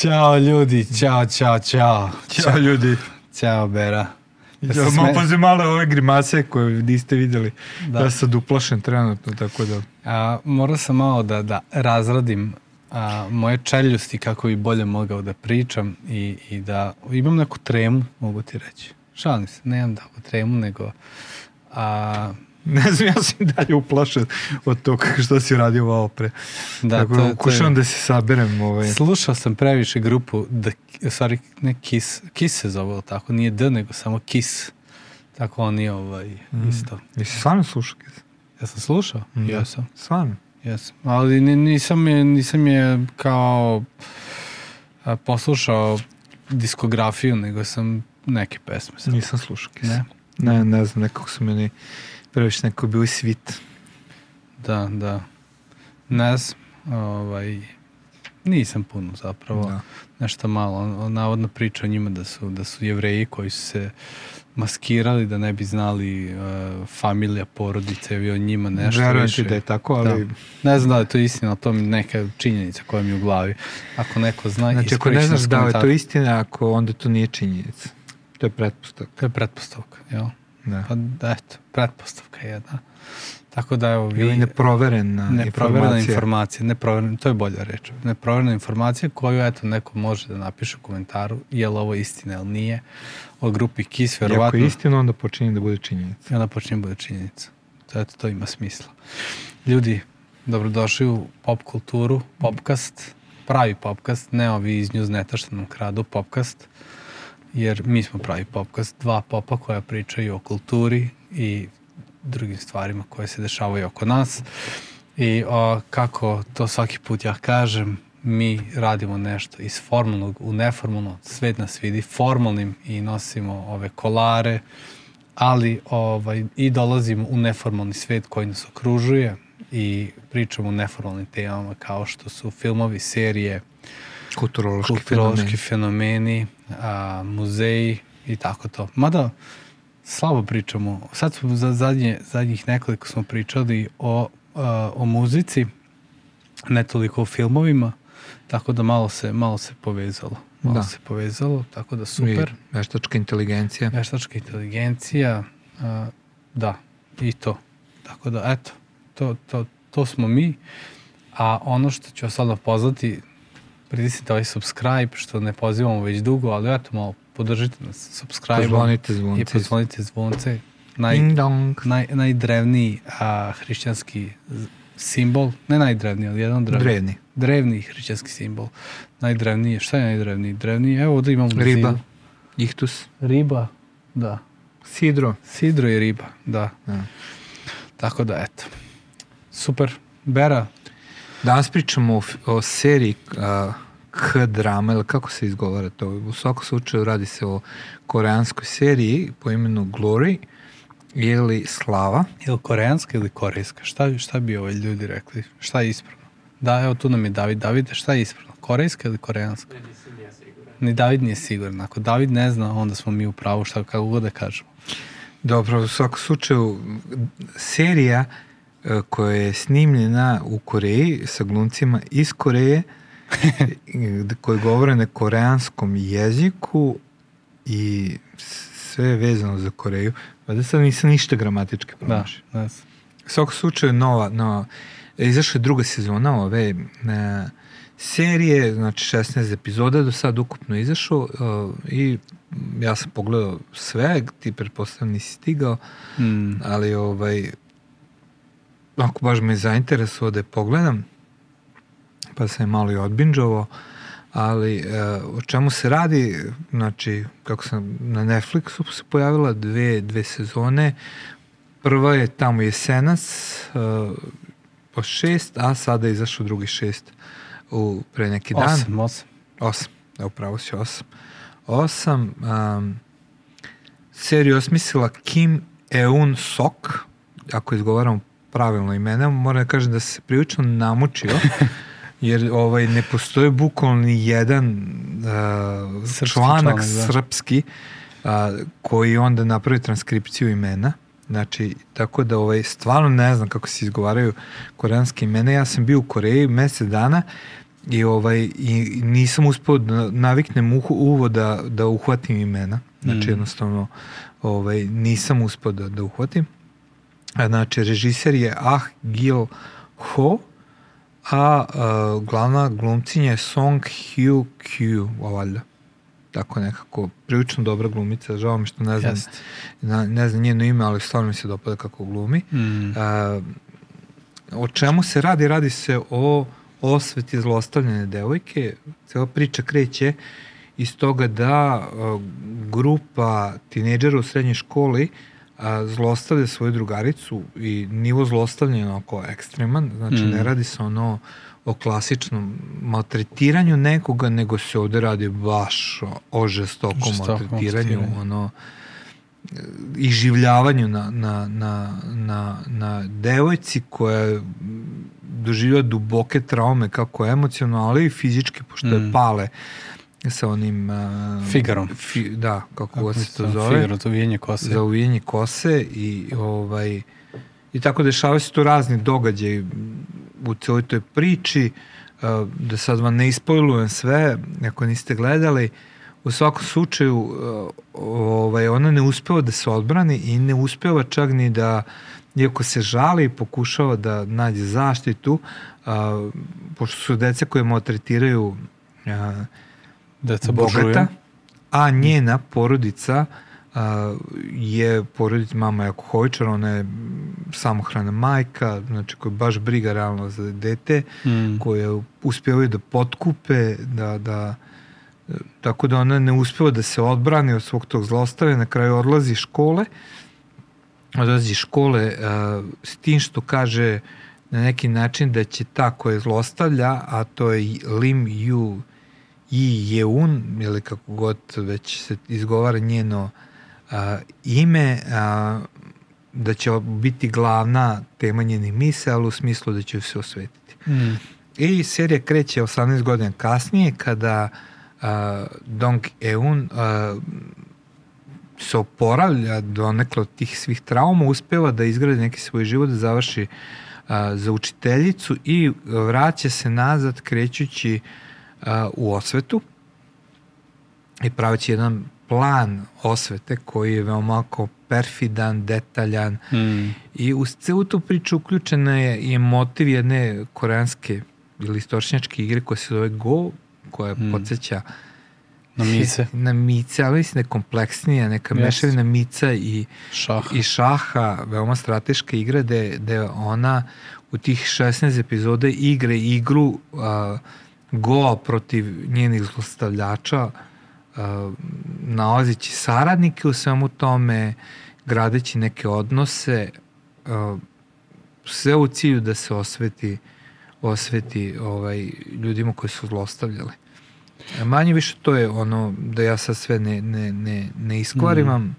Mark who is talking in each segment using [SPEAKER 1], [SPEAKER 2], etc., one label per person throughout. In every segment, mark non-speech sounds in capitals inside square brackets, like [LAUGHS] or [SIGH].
[SPEAKER 1] Ćao ljudi, ćao, ćao, ćao.
[SPEAKER 2] Ćao ljudi.
[SPEAKER 1] Ćao Bera.
[SPEAKER 2] Ja,
[SPEAKER 1] se
[SPEAKER 2] ja,
[SPEAKER 1] sme-
[SPEAKER 2] pazi male ove grimase koje niste videli.
[SPEAKER 1] Da.
[SPEAKER 2] Da. Ja sam sad uplašen trenutno, tako da...
[SPEAKER 1] A, morao sam malo da, da razradim a, moje čeljusti kako bi bolje mogao da pričam i, i da imam neku tremu, mogu ti reći. Šalim se, nemam takvu tremu, nego a,
[SPEAKER 2] Ne znam, ja sam dalje uplašen od toga što si radio ovo pre.
[SPEAKER 1] da,
[SPEAKER 2] tako
[SPEAKER 1] to,
[SPEAKER 2] da
[SPEAKER 1] to
[SPEAKER 2] pokušavam
[SPEAKER 1] je,
[SPEAKER 2] da se saberem. Ovaj.
[SPEAKER 1] slušao sam previše grupu The, sorry, ne Kiss, Kiss se zove, tako, nije D, nego samo Kiss. Tako oni ovaj,
[SPEAKER 2] Mm.
[SPEAKER 1] isto.
[SPEAKER 2] Jesi stvarno slušao? Kiss?
[SPEAKER 1] Ja sam slušao?
[SPEAKER 2] Da.
[SPEAKER 1] Jesam.
[SPEAKER 2] Stvarno?
[SPEAKER 1] Jesam. Ali ni- nisam je, nisam je kao a, poslušao diskografiju, nego sam neke pesme. Sam.
[SPEAKER 2] Nisam slušao Kiss.
[SPEAKER 1] Ne?
[SPEAKER 2] Ne, ne znam, nekako su meni previše neko bili svit.
[SPEAKER 1] Da, da. Ne znam. Ovaj, nisam puno zapravo.
[SPEAKER 2] Da.
[SPEAKER 1] Nešto malo. Navodno priča o njima da su, da su jevreji koji su se maskirali da ne bi znali uh, familija, porodice i o njima nešto
[SPEAKER 2] Verujem ti da je tako, ali...
[SPEAKER 1] Ne znam da li je to istina, ali to mi neka činjenica koja mi je u glavi. Ako neko zna,
[SPEAKER 2] Znači, ako ne znaš da li je to istina, ako onda to nije činjenica. To je pretpostavka.
[SPEAKER 1] To je pretpostavka, jel?
[SPEAKER 2] Da.
[SPEAKER 1] Pa da, eto, pretpostavka jedna. Tako da evo vi...
[SPEAKER 2] Ili neproverena
[SPEAKER 1] neproverena
[SPEAKER 2] informacija.
[SPEAKER 1] neproverena, to je bolja reč. Neproverena informacija koju eto neko može da napiše u komentaru je li ovo istina ili nije o grupi Kiss,
[SPEAKER 2] I ako
[SPEAKER 1] verovatno.
[SPEAKER 2] je istina, onda počinje da bude činjenica.
[SPEAKER 1] I onda počinje bude činjenica. To, eto, to ima smisla. Ljudi, dobrodošli u pop kulturu, popkast, pravi popkast, ne ovi iz Newsneta što nam kradu popkast, jer mi smo pravi popkast, dva popa koja pričaju o kulturi i drugim stvarima koje se dešavaju oko nas. I o, kako to svaki put ja kažem, mi radimo nešto iz formalnog u neformalno, svet nas vidi formalnim i nosimo ove kolare, ali ovaj, i dolazimo u neformalni svet koji nas okružuje i pričamo o neformalnim temama kao što su filmovi, serije,
[SPEAKER 2] Kulturološki,
[SPEAKER 1] kulturološki
[SPEAKER 2] fenomen.
[SPEAKER 1] fenomeni, a, muzeji i tako to. Mada slabo pričamo, sad smo za zadnje, zadnjih nekoliko smo pričali o, a, o muzici, ne toliko o filmovima, tako da malo se, malo se povezalo. Malo
[SPEAKER 2] Da.
[SPEAKER 1] se povezalo, tako da super.
[SPEAKER 2] I veštačka inteligencija.
[SPEAKER 1] Veštačka inteligencija, a, da, i to. Tako da, eto, to, to, to smo mi. A ono što ću vas sada pozvati, pritisnite ovaj subscribe, što ne pozivamo već dugo, ali eto, malo podržite nas subscribe
[SPEAKER 2] Pozvonite
[SPEAKER 1] i
[SPEAKER 2] zvonce.
[SPEAKER 1] pozvonite zvonce. Naj, naj, najdrevniji a, hrišćanski simbol, ne najdrevniji, ali jedan od drevnih.
[SPEAKER 2] Drevni.
[SPEAKER 1] Drevni hrišćanski simbol. Najdrevniji, je- šta je najdrevniji? Drevniji, evo ovdje imamo
[SPEAKER 2] Riba.
[SPEAKER 1] zidu.
[SPEAKER 2] Ihtus.
[SPEAKER 1] Riba, da.
[SPEAKER 2] Sidro.
[SPEAKER 1] Sidro i riba, da.
[SPEAKER 2] Da.
[SPEAKER 1] Tako da, eto. Super. Bera,
[SPEAKER 2] Danas pričamo o, o seriji uh, K-drama, ili kako se izgovara to? U svakom slučaju radi se o koreanskoj seriji po imenu Glory ili Slava.
[SPEAKER 1] je li koreanska ili korejska? Šta, šta bi ovaj ljudi rekli? Šta je ispravno? Da, evo tu nam je David. Davide, šta je ispravno? Korejska ili koreanska? Ne, nisam ja siguran. Ni David nije siguran. Ako David ne zna, onda smo mi u pravu, šta kako god da kažemo.
[SPEAKER 2] Dobro, u svakom slučaju serija koja je snimljena u Koreji sa glumcima iz Koreje [LAUGHS] koji govore na koreanskom jeziku i sve je vezano za Koreju. Pa da sad nisam ništa gramatički
[SPEAKER 1] Da,
[SPEAKER 2] promašio.
[SPEAKER 1] da.
[SPEAKER 2] U svakom slučaju nova, nova izašla je druga sezona ove e, serije, znači 16 epizoda do sad ukupno izašao e, i ja sam pogledao sve, ti pretpostavljam nisi stigao,
[SPEAKER 1] Mm,
[SPEAKER 2] ali ovaj ako baš me zainteresovao da je pogledam, pa sam je malo i odbinđovao, ali e, o čemu se radi, znači, kako sam na Netflixu se pojavila dve, dve sezone, prva je tamo jesenac, e, po šest, a sada je izašao drugi šest u, pre neki dan.
[SPEAKER 1] osam, osam.
[SPEAKER 2] Osam, da upravo si osam. Osam. Um, seriju je osmislila Kim Eun Sok, ako izgovaram pravilno imena, moram da kažem da se prilično namučio, [LAUGHS] jer ovaj, ne postoji bukvalno ni jedan uh,
[SPEAKER 1] Srpski
[SPEAKER 2] članak,
[SPEAKER 1] članak, da.
[SPEAKER 2] srpski uh, koji onda napravi transkripciju imena. Znači, tako da ovaj, stvarno ne znam kako se izgovaraju koreanske imena. Ja sam bio u Koreji mesec dana i ovaj i nisam uspeo da naviknem uhu, uvo da, da uhvatim imena. Znači
[SPEAKER 1] Mm.
[SPEAKER 2] jednostavno ovaj nisam uspeo da, da uhvatim. Znači režiser je Ah Gil Ho, a, a glavna glumcinja je Song Hyo Kyu, valjda. Tako nekako, prilično dobra glumica, žao mi što ne znam,
[SPEAKER 1] Jeste.
[SPEAKER 2] na, ne znam njeno ime, ali stvarno mi se dopada kako glumi.
[SPEAKER 1] Mm.
[SPEAKER 2] A, o čemu se radi? Radi se o osveti zlostavljene devojke. Cela priča kreće iz toga da a, grupa tineđera u srednjoj školi a, zlostavlja svoju drugaricu i nivo zlostavljanja je onako ekstreman, znači
[SPEAKER 1] Mm.
[SPEAKER 2] ne radi se ono o klasičnom maltretiranju nekoga, nego se ovde radi baš o, o žestokom
[SPEAKER 1] Žestoko
[SPEAKER 2] maltretiranju, ono i življavanju na, na, na, na, na devojci koja je duboke traume kako emocionalno, ali i fizički, pošto
[SPEAKER 1] Mm.
[SPEAKER 2] je pale sa onim... Uh,
[SPEAKER 1] Figarom.
[SPEAKER 2] Fi, da, kako, god se to zove.
[SPEAKER 1] Figaro, to vijenje kose.
[SPEAKER 2] Za uvijenje kose i ovaj i tako dešavaju se tu razni događaji u celoj toj priči uh, da sad vam ne ispojlujem sve ako niste gledali u svakom slučaju uh, ovaj, ona ne uspeva da se odbrani i ne uspeva čak ni da iako se žali i pokušava da nađe zaštitu a, pošto su dece koje maltretiraju a,
[SPEAKER 1] Deca
[SPEAKER 2] bogata,
[SPEAKER 1] božuju.
[SPEAKER 2] a njena porodica a, je porodica mama je alkoholičar, ona je samohrana majka, znači koja baš briga realno za dete,
[SPEAKER 1] Mm.
[SPEAKER 2] koje uspevaju da potkupe, da, da tako da ona ne uspeva da se odbrani od svog tog zlostavlja, na kraju odlazi iz škole, odlazi iz škole a, s tim što kaže na neki način da će ta koja zlostavlja, a to je Lim Yu i Jeun, ili kako god već se izgovara njeno a, ime, a, da će biti glavna tema njene mise, ali u smislu da će se osvetiti.
[SPEAKER 1] Mm.
[SPEAKER 2] I serija kreće 18 godina kasnije kada uh, Dong Eun uh, se oporavlja donekle od tih svih trauma, uspeva da izgradi neki svoj život, da završi uh, za učiteljicu i vraća se nazad krećući uh, u osvetu i praveći jedan plan osvete koji je veoma ako perfidan, detaljan,
[SPEAKER 1] Mm.
[SPEAKER 2] I uz celu tu priču uključena je i motiv jedne koreanske ili istočnjačke igre koja se zove Go, koja
[SPEAKER 1] Mm.
[SPEAKER 2] podsjeća
[SPEAKER 1] Na [LAUGHS] mice.
[SPEAKER 2] na mice, ali mislim da je kompleksnija, neka
[SPEAKER 1] Jeste.
[SPEAKER 2] mešavina mica i,
[SPEAKER 1] Šah.
[SPEAKER 2] i šaha, veoma strateška igra gde, gde ona u tih 16 epizoda igre igru a, Go protiv njenih zlostavljača a, nalazeći saradnike u svemu tome, gradeći neke odnose, a, sve u cilju da se osveti osveti ovaj, ljudima koji su zlostavljali. E, Manje više to je ono da ja sad sve ne, ne, ne, ne iskvarimam.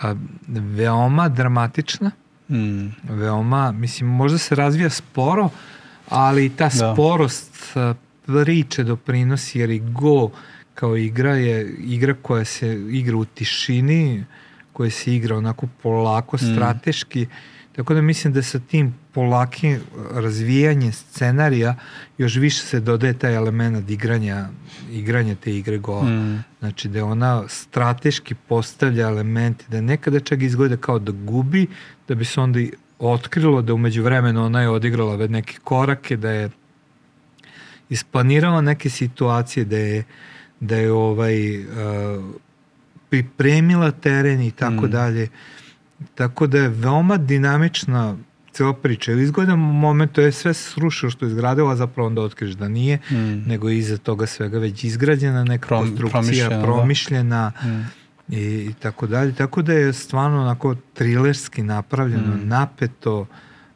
[SPEAKER 2] A, veoma dramatična,
[SPEAKER 1] Mm.
[SPEAKER 2] veoma, mislim, možda se razvija sporo, ali ta
[SPEAKER 1] Da.
[SPEAKER 2] sporost priče doprinosi, jer i Go kao igra je igra koja se igra u tišini, koja se igra onako polako,
[SPEAKER 1] Mm.
[SPEAKER 2] strateški, tako da mislim da sa tim polakim razvijanjem scenarija još više se dodaje taj element igranja, igranja te igre Go.
[SPEAKER 1] Mm.
[SPEAKER 2] Znači da ona strateški postavlja elemente, da nekada čak izgleda kao da gubi, da bi se onda i otkrilo da umeđu vremenu ona je odigrala neke korake, da je isplanirala neke situacije, da je, da je ovaj, uh, pripremila teren i tako
[SPEAKER 1] Mm.
[SPEAKER 2] dalje. Tako da je veoma dinamična cela priča. Ili izgleda moment, to je sve se srušilo što je izgradila, a zapravo onda otkriš da nije,
[SPEAKER 1] Mm.
[SPEAKER 2] nego je iza toga svega već izgrađena neka
[SPEAKER 1] Prom-
[SPEAKER 2] konstrukcija,
[SPEAKER 1] promišljena, da.
[SPEAKER 2] promišljena
[SPEAKER 1] Mm.
[SPEAKER 2] i, i tako dalje. Tako da je stvarno onako trilerski napravljeno,
[SPEAKER 1] Mm.
[SPEAKER 2] napeto,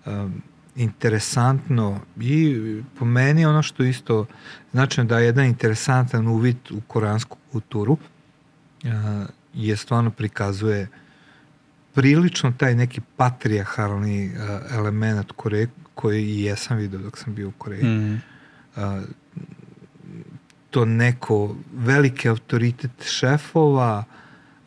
[SPEAKER 2] um, interesantno i po meni ono što isto značajno da je jedan interesantan uvid u koreansku kulturu uh, je stvarno prikazuje prilično taj neki patrijarhalni uh, element Koreje koji i jesam vidio dok sam bio u Koreji.
[SPEAKER 1] Mm.
[SPEAKER 2] To neko veliki autoritet šefova,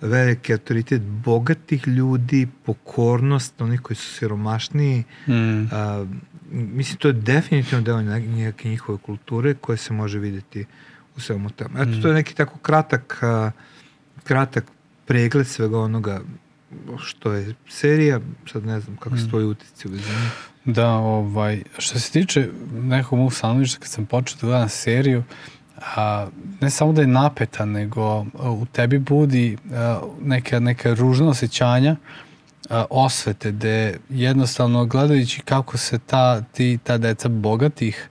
[SPEAKER 2] veliki autoritet bogatih ljudi, pokornost onih koji su siromašniji,
[SPEAKER 1] Mm.
[SPEAKER 2] a, mislim, to je definitivno deo neke njihove kulture koje se može videti u svemu tome. Eto, mm. to je neki tako kratak, uh, kratak pregled svega onoga što je serija, sad ne znam kako mm. stoji utisci u vezanju.
[SPEAKER 1] Da, ovaj, što se tiče nekog mog stanovišta kad sam počeo da gledam seriju, a, ne samo da je napeta, nego u tebi budi a, neka, neka ružna osjećanja a, osvete, gde jednostavno gledajući kako se ta, ti, ta deca bogatih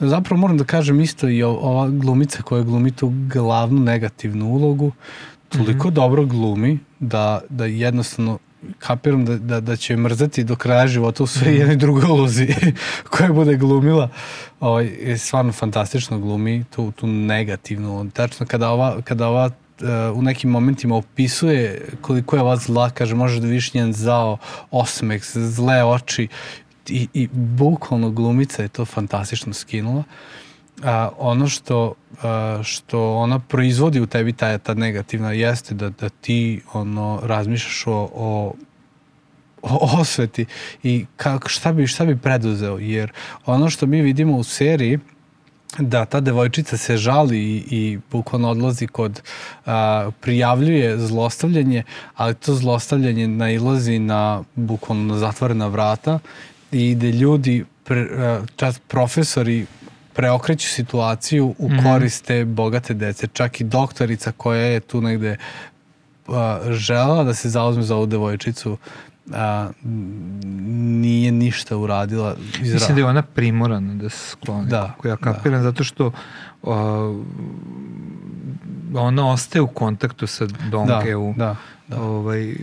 [SPEAKER 1] zapravo moram da kažem isto i ova glumica koja glumi tu glavnu negativnu ulogu, toliko mm -hmm. dobro glumi da, da jednostavno kapiram da, da, da će mrzati do kraja života u sve jednoj drugoj ulozi [LAUGHS] koja bude glumila. Ovaj, je stvarno fantastično glumi tu, tu negativnu. Tačno kada ova, kada ova uh, u nekim momentima opisuje koliko je ova zla, kaže može da vidiš njen zao osmeh, zle oči i, i bukvalno glumica je to fantastično skinula. A, ono što, a, što ona proizvodi u tebi ta, ta negativna jeste da, da ti ono razmišljaš o, o o osveti i kako, šta, bi, šta bi preduzeo. Jer ono što mi vidimo u seriji da ta devojčica se žali i, i bukvalno odlazi kod, a, prijavljuje zlostavljanje, ali to zlostavljanje nailazi na bukvalno na zatvorena vrata i gde ljudi, pre, čas profesori preokreću situaciju u mm. koriste bogate dece. Čak i doktorica koja je tu negde a, žela da se zauzme za ovu devojčicu a, nije ništa uradila.
[SPEAKER 2] Izra... Mislim da je ona primorana da se skloni. Da. Ja da. kapiram, da. zato što a, ona ostaje u kontaktu sa Dongeu. Da, da da. ovaj,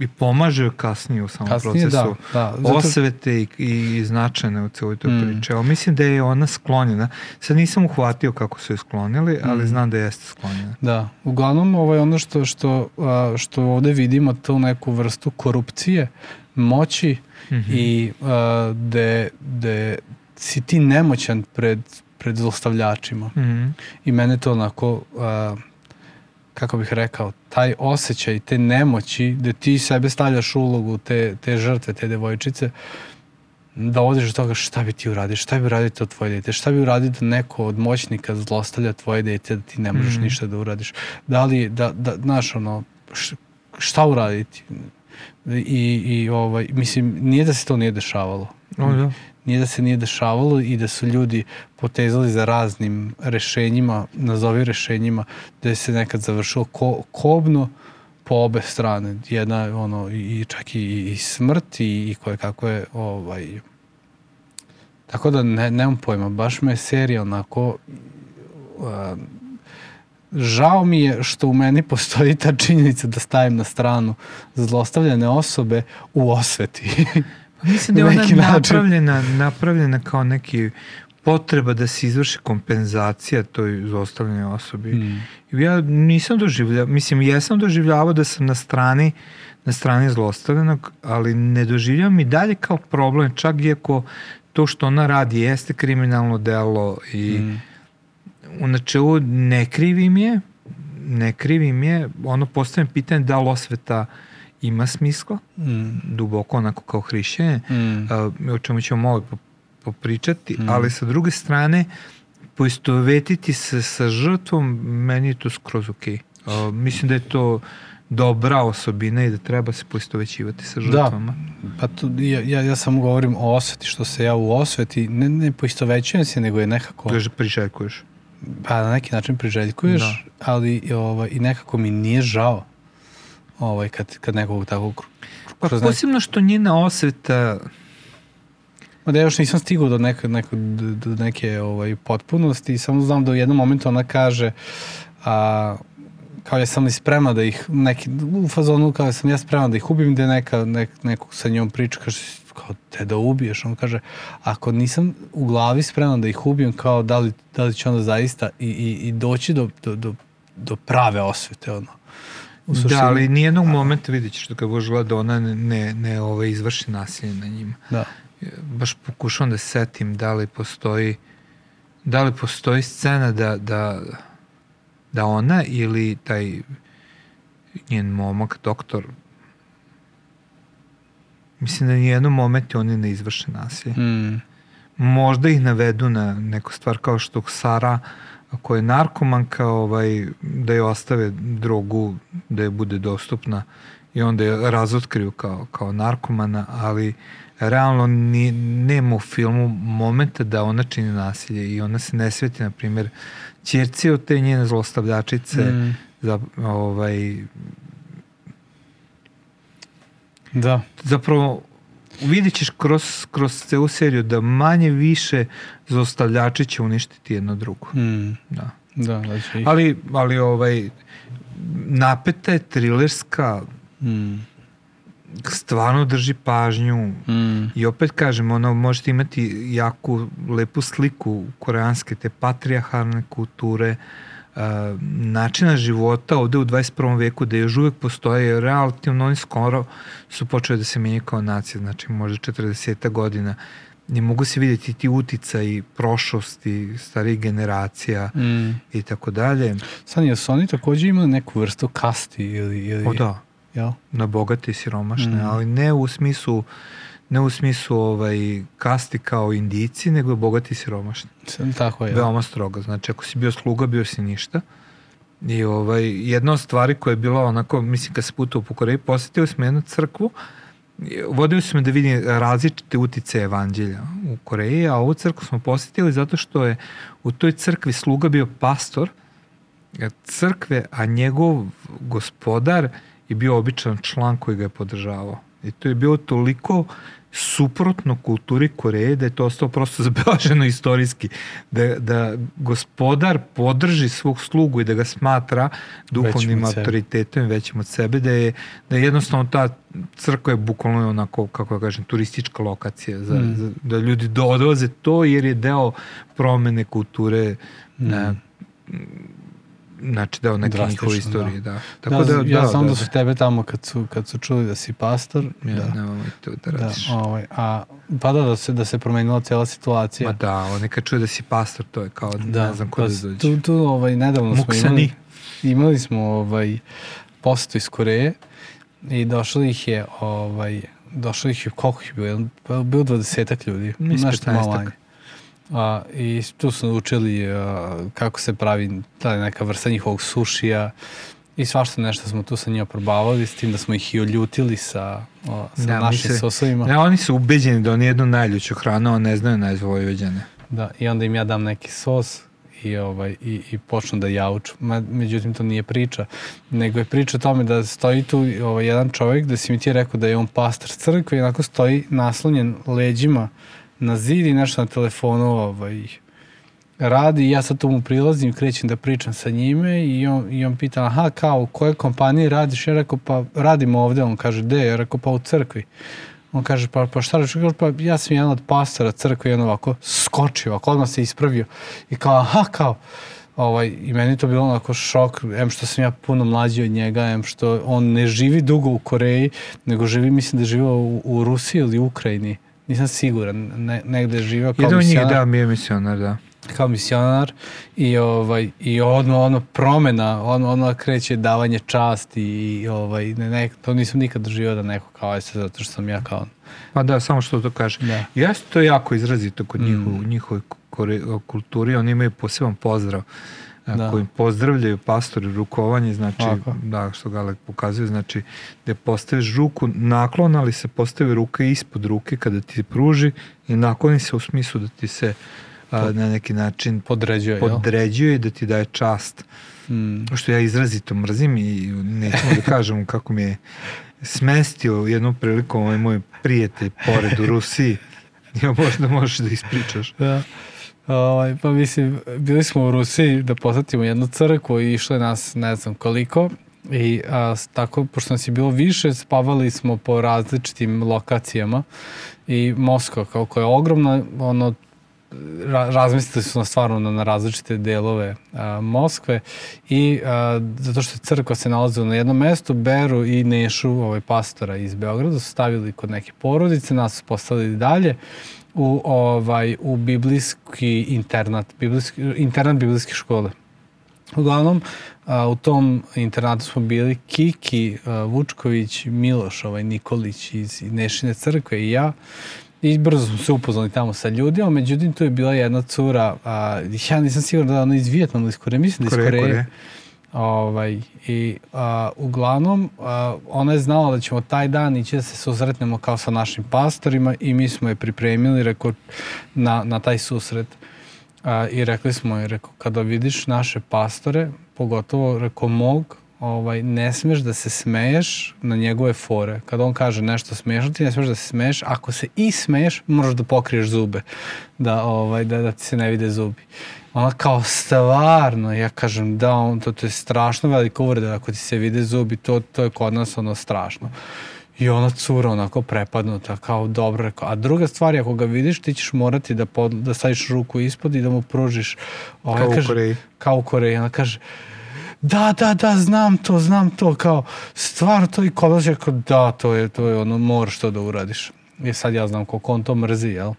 [SPEAKER 2] i pomaže kasnije u samom kasnije, procesu da, da. Zato... osvete i, i značajne u celoj toj mm. priči. Evo, mislim da je ona sklonjena. Sad nisam uhvatio kako su je sklonili, ali mm. znam da jeste sklonjena.
[SPEAKER 1] Da, uglavnom ovaj, ono što, što, što ovde vidimo tu neku vrstu korupcije, moći mm -hmm. i uh, de, de si ti nemoćan pred, pred zlostavljačima. Mm -hmm. I mene to onako uh, kako bih rekao, taj osjećaj, te nemoći, da ti sebe stavljaš u ulogu te, te žrtve, te devojčice, da odiš do toga šta bi ti uradio, šta bi uradio to tvoje dete, šta bi uradio da neko od moćnika zlostavlja tvoje dete, da ti ne možeš mm. ništa da uradiš. Da li, da, da, znaš, ono, šta uraditi? I, i ovaj, mislim, nije da se to nije dešavalo.
[SPEAKER 2] O, da
[SPEAKER 1] nije da se nije dešavalo i da su ljudi potezali za raznim rešenjima, nazovi rešenjima, da se nekad završilo ko, kobno po obe strane. Jedna ono i čak i, i smrt i, i koje kako je ovaj tako da ne, nemam pojma, baš me je serija onako uh, žao mi je što u meni postoji ta činjenica da stavim na stranu zlostavljane osobe u osveti. [LAUGHS]
[SPEAKER 2] Mislim da je ona napravljena, napravljena kao neki potreba da se izvrši kompenzacija toj zostavljenoj osobi. Mm. Ja nisam doživljavao, mislim, jesam doživljavao da sam na strani na strani zlostavljenog, ali ne doživljavam i dalje kao problem, čak iako to što ona radi jeste kriminalno delo i mm. u načelu ne krivim je, ne krivim je, ono postavljam pitanje da li osveta uh, ima smisla, mm. duboko onako kao hrišćanje, mm. o čemu ćemo malo popričati, mm. ali sa druge strane, poistovetiti se sa žrtvom, meni je to skroz ok. Uh, mislim da je to dobra osobina i da treba se poistovećivati sa da. žrtvama.
[SPEAKER 1] Da, pa tu, ja, ja, ja samo govorim o osveti, što se ja u osveti, ne, ne poistovećujem se, nego je nekako...
[SPEAKER 2] Kaže, priželjkuješ.
[SPEAKER 1] Pa na neki način priželjkuješ, da. ali ovaj, i nekako mi nije žao ovaj, kad, kad nekog takvog...
[SPEAKER 2] Pa posebno što njena osveta...
[SPEAKER 1] Ma da ja još nisam stigao do neke, neke, do neke ovaj, potpunosti, samo znam da u jednom momentu ona kaže a, kao ja sam li spremna da ih neki, u fazonu kao sam ja spremna da ih ubim, da neka, nek, nekog sa njom priča, kaže kao te da ubiješ, on kaže ako nisam u glavi spremna da ih ubijem, kao da li, da li će onda zaista i, i, i doći do, do, do, do prave osvete, ono
[SPEAKER 2] Da, ali nijednog momenta vidjet ćeš da kad budeš da ona ne, ne, ne ove, izvrši nasilje na njima.
[SPEAKER 1] Da.
[SPEAKER 2] Baš pokušavam da setim da li postoji da li postoji scena da, da, da ona ili taj njen momak, doktor, mislim da nijednom momentu oni ne izvrše nasilje.
[SPEAKER 1] Mm.
[SPEAKER 2] možda ih navedu na neku stvar kao što Sara ako je narkomanka, ovaj, da je ostave drogu, da je bude dostupna i onda je razotkriju kao, kao narkomana, ali realno ni, nema u filmu momenta da ona čini nasilje i ona se ne sveti, na primjer, čerci od te njene zlostavljačice, mm. za, ovaj,
[SPEAKER 1] da.
[SPEAKER 2] zapravo vidit ćeš kroz, kroz celu seriju da manje više zostavljači će uništiti jedno drugo.
[SPEAKER 1] Mm.
[SPEAKER 2] Da.
[SPEAKER 1] Da, da će ih.
[SPEAKER 2] Ali, ali ovaj, napeta je, trilerska,
[SPEAKER 1] Mm.
[SPEAKER 2] stvarno drži pažnju
[SPEAKER 1] Mm.
[SPEAKER 2] i opet kažem, ono, možete imati jaku, lepu sliku koreanske, te patrijarhalne kulture, uh, načina života ovde u 21. veku da još uvek postoje, relativno oni skoro su počeli da se menjaju kao nacija, znači možda 40 godina ne mogu se vidjeti ti utica i prošlosti starih generacija
[SPEAKER 1] Mm.
[SPEAKER 2] i tako dalje.
[SPEAKER 1] Sad, jesu oni takođe imali neku vrstu kasti ili... ili
[SPEAKER 2] O da,
[SPEAKER 1] Jel?
[SPEAKER 2] na bogate i siromašne,
[SPEAKER 1] Mm.
[SPEAKER 2] ali ne u smislu ne u smislu ovaj, kasti kao indici, nego bogati i siromašni.
[SPEAKER 1] Tako je.
[SPEAKER 2] Veoma strogo. Znači, ako si bio sluga, bio si ništa. I ovaj, jedna od stvari koja je bila onako, mislim, kad se putao po Koreji, posetili smo jednu crkvu, vodili su me da vidim različite utice evanđelja u Koreji, a ovu crkvu smo posetili zato što je u toj crkvi sluga bio pastor e, crkve, a njegov gospodar je bio običan član koji ga je podržavao. I to je bilo toliko suprotno kulturi Koreje da je to ostalo prosto [LAUGHS] zabelaženo istorijski. Da, da gospodar podrži svog slugu i da ga smatra duhovnim
[SPEAKER 1] Većim
[SPEAKER 2] autoritetom i većim od sebe, da je, da je jednostavno ta crkva je bukvalno onako, kako da kažem, turistička lokacija za,
[SPEAKER 1] Mm.
[SPEAKER 2] za, da ljudi do, odlaze to jer je deo promene kulture
[SPEAKER 1] Mm.
[SPEAKER 2] na, znači deo neke njihove istorije, da.
[SPEAKER 1] Tako da, ja znam da, su tebe tamo kad su, kad su čuli da si pastor.
[SPEAKER 2] Ja,
[SPEAKER 1] da.
[SPEAKER 2] nemoj to da
[SPEAKER 1] Da,
[SPEAKER 2] radiš.
[SPEAKER 1] ovaj, a, pa da, da se, da se promenila cijela situacija.
[SPEAKER 2] Ma da, oni kad čuje da si pastor, to je kao,
[SPEAKER 1] da,
[SPEAKER 2] ne znam ko
[SPEAKER 1] pa
[SPEAKER 2] da dođe.
[SPEAKER 1] Tu, tu ovaj, nedavno smo
[SPEAKER 2] Muksani.
[SPEAKER 1] imali, imali smo ovaj, posetu iz Koreje i došlo ih je, ovaj, došlo ih je, koliko ih je bilo, bilo dvadesetak ljudi,
[SPEAKER 2] Mislim,
[SPEAKER 1] nešto malo
[SPEAKER 2] 15-ak.
[SPEAKER 1] manje. A, I tu su učili a, kako se pravi ta neka vrsta njihovog sušija i svašta nešto smo tu sa njima probavali, s tim da smo ih i oljutili sa, o, sa
[SPEAKER 2] Da,
[SPEAKER 1] našim
[SPEAKER 2] se-
[SPEAKER 1] sosovima.
[SPEAKER 2] Ne, oni su ubeđeni da oni jednu najljuću hranu, a ne znaju najzvojođene.
[SPEAKER 1] Da, i onda im ja dam neki sos i, ovaj, i, i počnu da jauču. Ma, međutim, to nije priča, nego je priča o tome da stoji tu ovaj, jedan čovjek, da si mi ti rekao da je on pastor crkve i onako stoji naslonjen leđima na zid i nešto na telefonu ovaj, radi i ja sad tu mu prilazim, krećem da pričam sa njime i on, i on pita, aha, kao, u kojoj kompaniji radiš? Ja rekao, pa radim ovde, on kaže, de? Ja rekao, pa u crkvi. On kaže, pa, pa šta kažem, pa ja sam jedan od pastora crkve i on ovako skočio, ovako odmah se ispravio. I kao, aha, kao, ovaj, i meni to bilo onako šok, em što sam ja puno mlađi od njega, em što on ne živi dugo u Koreji, nego živi, mislim da je živao u, u Rusiji ili Ukrajini. Nisam siguran, ne, negde je živao kao
[SPEAKER 2] Jedan od njih,
[SPEAKER 1] misionar
[SPEAKER 2] da, bio je misionar, da.
[SPEAKER 1] kao misionar i ovaj i odmah ono promena ono ono kreće davanje časti i ovaj ne, ne to nisam nikad doživio da neko kao aj sad zato što sam ja kao
[SPEAKER 2] Pa da, samo što to kaže.
[SPEAKER 1] Da.
[SPEAKER 2] Jeste to jako izrazito kod
[SPEAKER 1] Mm.
[SPEAKER 2] njihov, kulturi, oni imaju poseban pozdrav
[SPEAKER 1] Da.
[SPEAKER 2] Da. kojim pozdravljaju pastori rukovanje, znači,
[SPEAKER 1] Tako.
[SPEAKER 2] da, što Galek pokazuje, znači, da postaviš ruku naklon, ali se postavi ruka ispod ruke kada ti pruži i nakloni se u smislu da ti se a, na neki način
[SPEAKER 1] podređuje jel?
[SPEAKER 2] podređuje i da ti daje čast.
[SPEAKER 1] Mm.
[SPEAKER 2] Što ja izrazito mrzim i nećemo da kažem kako mi je smestio jednom prilikom ovaj moj prijatelj pored u Rusiji. [LAUGHS] Ja možda možeš da ispričaš.
[SPEAKER 1] Da. Ovaj, pa mislim, bili smo u Rusiji da posetimo jednu crkvu i išlo je nas ne znam koliko. I a, tako, pošto nas je bilo više, spavali smo po različitim lokacijama. I Moskva kao koja je ogromna, ono, ra, razmislili su nas stvarno na, na različite delove a, Moskve. I a, zato što crkva se nalazila na jednom mestu, Beru i Nešu, ovaj pastora iz Beograda, su stavili kod neke porodice, nas su postavili dalje u ovaj u biblijski internat, biblijski, internat biblijske škole. Uglavnom, a, u tom internatu smo bili Kiki, a, Vučković, Miloš, ovaj Nikolić iz Nešine crkve i ja. I brzo smo se upoznali tamo sa ljudima, međutim tu je bila jedna cura, a, ja nisam siguran da ona iz Vijetnama ili iz Koreje, mislim da iz
[SPEAKER 2] Koreje,
[SPEAKER 1] Koreje. Ovaj, I a, uglavnom, a, ona je znala da ćemo taj dan ići da se susretnemo kao sa našim pastorima i mi smo je pripremili reko, na, na taj susret. A, I rekli smo je, reko, kada vidiš naše pastore, pogotovo reko mog, ovaj, ne smeš da se smeješ na njegove fore. Kada on kaže nešto smešno, ti ne smeš da se smeješ. Ako se i smeješ, moraš da pokriješ zube, da, ovaj, da, da ti se ne vide zubi. Ona kao stvarno, ja kažem da, on, to, to je strašno velika uvreda ako ti se vide zubi, to, to je kod nas ono strašno. I ona cura onako prepadnuta, kao dobro rekao. A druga stvar je, ako ga vidiš, ti ćeš morati da, pod, da staviš ruku ispod i da mu pružiš. Ovaj,
[SPEAKER 2] Kao u
[SPEAKER 1] kaže,
[SPEAKER 2] Koreji.
[SPEAKER 1] Kao u Koreji. Ona kaže, da, da, da, znam to, znam to, kao, stvarno to i kod je kao, da, to je, to je ono, moraš to da uradiš. I sad ja znam koliko on to mrzi, jel?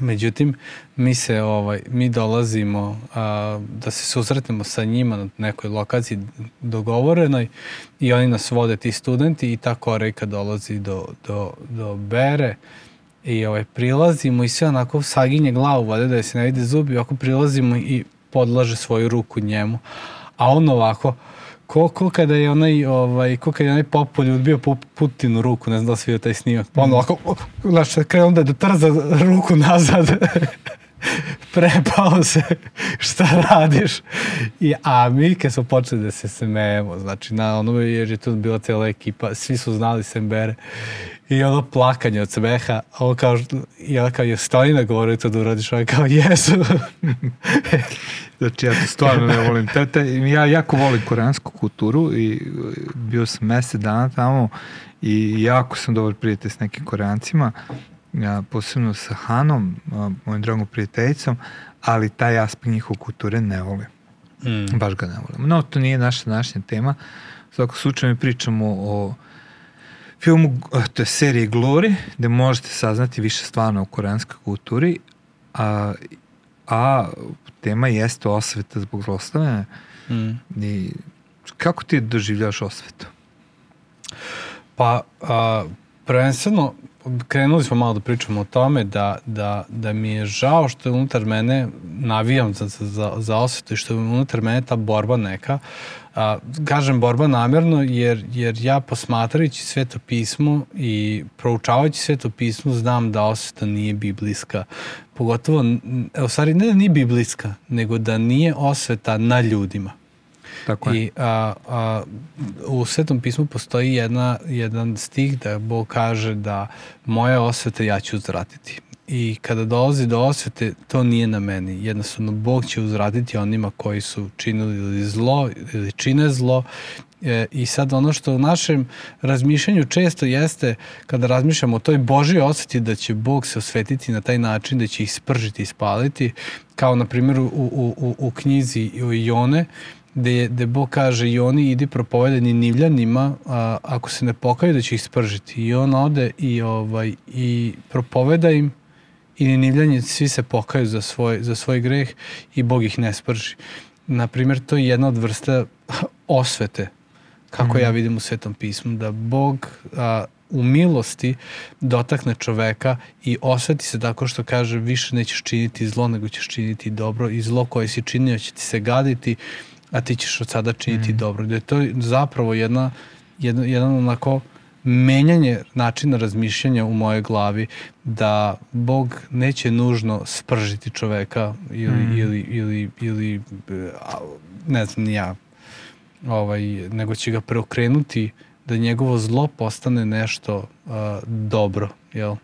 [SPEAKER 1] Međutim, mi se ovaj mi dolazimo a, da se susretnemo sa njima na nekoj lokaciji dogovorenoj i oni nas vode ti studenti i ta korejka dolazi do, do, do Bere i ovaj prilazimo i sve onako saginje glavu vade da se ne vide zubi, ovako prilazimo i podlaže svoju ruku njemu. A on ovako ko, ko kada je onaj, ovaj, ko kada je onaj Popolj odbio po Putinu ruku, ne znam da li si vidio taj snimak, pa on ovako, znaš, krenuo da, da trza ruku nazad, [LAUGHS] prepao se, [LAUGHS] šta radiš? I, a mi kad smo počeli da se smejemo, znači na onome, jer je tu bila cijela ekipa, svi su znali Sembere, i ono plakanje od smeha, a on kao, ona kao, je Stojina govorio to da uradiš, on kao, jesu. [LAUGHS]
[SPEAKER 2] Znači, ja to stvarno ne volim. Te, te, ja jako volim koreansku kulturu i bio sam mesec dana tamo i jako sam dobar prijatelj s nekim koreancima, ja, posebno sa Hanom, mojim dragom prijateljicom, ali taj aspekt njihove kulture ne volim.
[SPEAKER 1] Mm.
[SPEAKER 2] Baš ga ne volim. No, to nije naša današnja tema. U svakom slučaju mi pričamo o filmu, to je seriji Glory, gde možete saznati više stvarno o koreanskoj kulturi, a, a tema jeste osveta zbog zlostavljanja.
[SPEAKER 1] Mm.
[SPEAKER 2] I kako ti doživljavaš osvetu?
[SPEAKER 1] Pa, a, prvenstveno, krenuli smo malo da pričamo o tome da, da, da mi je žao što je unutar mene, navijam za, za, za osvetu i što je unutar mene ta borba neka. A, kažem borba namjerno jer, jer ja posmatrajući sveto pismo i proučavajući sveto pismo znam da osveta nije biblijska. Pogotovo, u stvari ne da nije biblijska, nego da nije osveta na ljudima.
[SPEAKER 2] Tako je.
[SPEAKER 1] I a, a, u Svetom pismu postoji jedna, jedan stih da Bog kaže da moja osveta ja ću uzvratiti. I kada dolazi do osvete, to nije na meni. Jednostavno, Bog će uzvratiti onima koji su činili ili zlo ili čine zlo. E, I sad ono što u našem razmišljanju često jeste, kada razmišljamo o toj Božoj osveti, da će Bog se osvetiti na taj način, da će ih spržiti i spaliti, kao na primjer u, u, u, u knjizi Jone, gde, gde Bog kaže i oni idi propovedani Nivljanima, a, ako se ne pokaju da će ih spržiti. I on ode i, ovaj, i propoveda im i Nivljani svi se pokaju za svoj, za svoj greh i Bog ih ne sprži. Naprimjer, to je jedna od vrsta [LAUGHS] osvete, kako mm. ja vidim u Svetom pismu, da Bog a, u milosti dotakne čoveka i osveti se tako što kaže više nećeš činiti zlo nego ćeš činiti dobro i zlo koje si činio će ti se gaditi a ti ćeš od sada činiti mm. dobro. Da je to zapravo jedna, jedna, jedan onako menjanje načina razmišljanja u mojoj glavi da Bog neće nužno spržiti čoveka ili, mm. ili, ili, ili ne znam ja ovaj, nego će ga preokrenuti da njegovo zlo postane nešto uh, dobro, jel?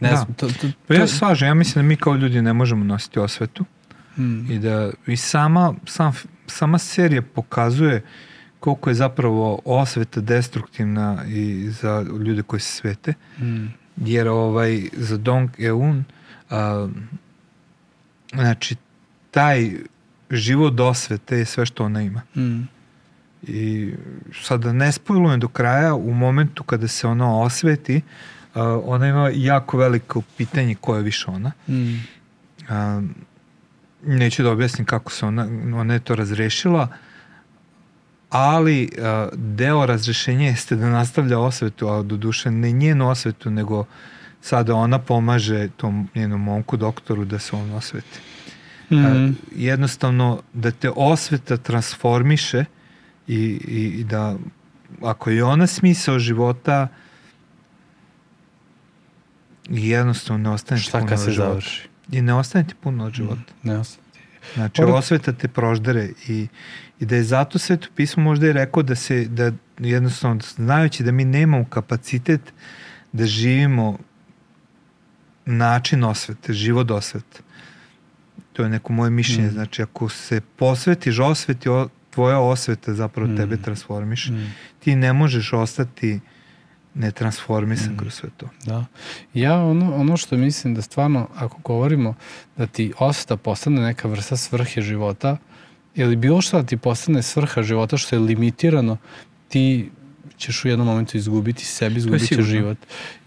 [SPEAKER 1] Ne
[SPEAKER 2] Da.
[SPEAKER 1] znam, to, to,
[SPEAKER 2] Pa ja
[SPEAKER 1] to-
[SPEAKER 2] slažem, ja mislim da mi kao ljudi ne možemo nositi osvetu
[SPEAKER 1] Mm.
[SPEAKER 2] i da i sama, sam, sama serija pokazuje koliko je zapravo osveta destruktivna i za ljude koji se svete.
[SPEAKER 1] Mm.
[SPEAKER 2] jer ovaj za Dong Eun a, znači taj život osvete je sve što ona ima
[SPEAKER 1] Mm.
[SPEAKER 2] i sada ne spojlujem do kraja u momentu kada se ona osveti a, ona ima jako veliko pitanje ko je više ona
[SPEAKER 1] Mm.
[SPEAKER 2] a, neću da objasnim kako se ona, ona je to razrešila ali a, deo razrešenja jeste da nastavlja osvetu, a do duše ne njenu osvetu, nego sada ona pomaže tom njenom momku doktoru da se on osveti.
[SPEAKER 1] Mm -hmm.
[SPEAKER 2] jednostavno da te osveta transformiše i, i, i da ako je ona smisao života jednostavno ne ostane
[SPEAKER 1] Šta kad se
[SPEAKER 2] života.
[SPEAKER 1] završi?
[SPEAKER 2] I ne ostane ti puno od života.
[SPEAKER 1] Mm, ne ostane.
[SPEAKER 2] Znači,
[SPEAKER 1] Pored-
[SPEAKER 2] osveta te proždere i, i da je zato sveto pismo možda i rekao da se, da jednostavno, znajući da mi nemamo kapacitet da živimo način osvete, život osvete. To je neko moje mišljenje.
[SPEAKER 1] Mm.
[SPEAKER 2] Znači, ako se posvetiš osveti, o, tvoja osveta zapravo
[SPEAKER 1] Mm.
[SPEAKER 2] tebe transformiše.
[SPEAKER 1] Mm.
[SPEAKER 2] Ti ne možeš ostati netransformisan
[SPEAKER 1] Mm.
[SPEAKER 2] kroz sve to.
[SPEAKER 1] Da. Ja ono, ono što mislim da stvarno, ako govorimo da ti osveta postane neka vrsta svrhe života, ili bilo šta da ti postane svrha života što je limitirano, ti ćeš u jednom momentu izgubiti sebe, izgubiti
[SPEAKER 2] sigurno.
[SPEAKER 1] život.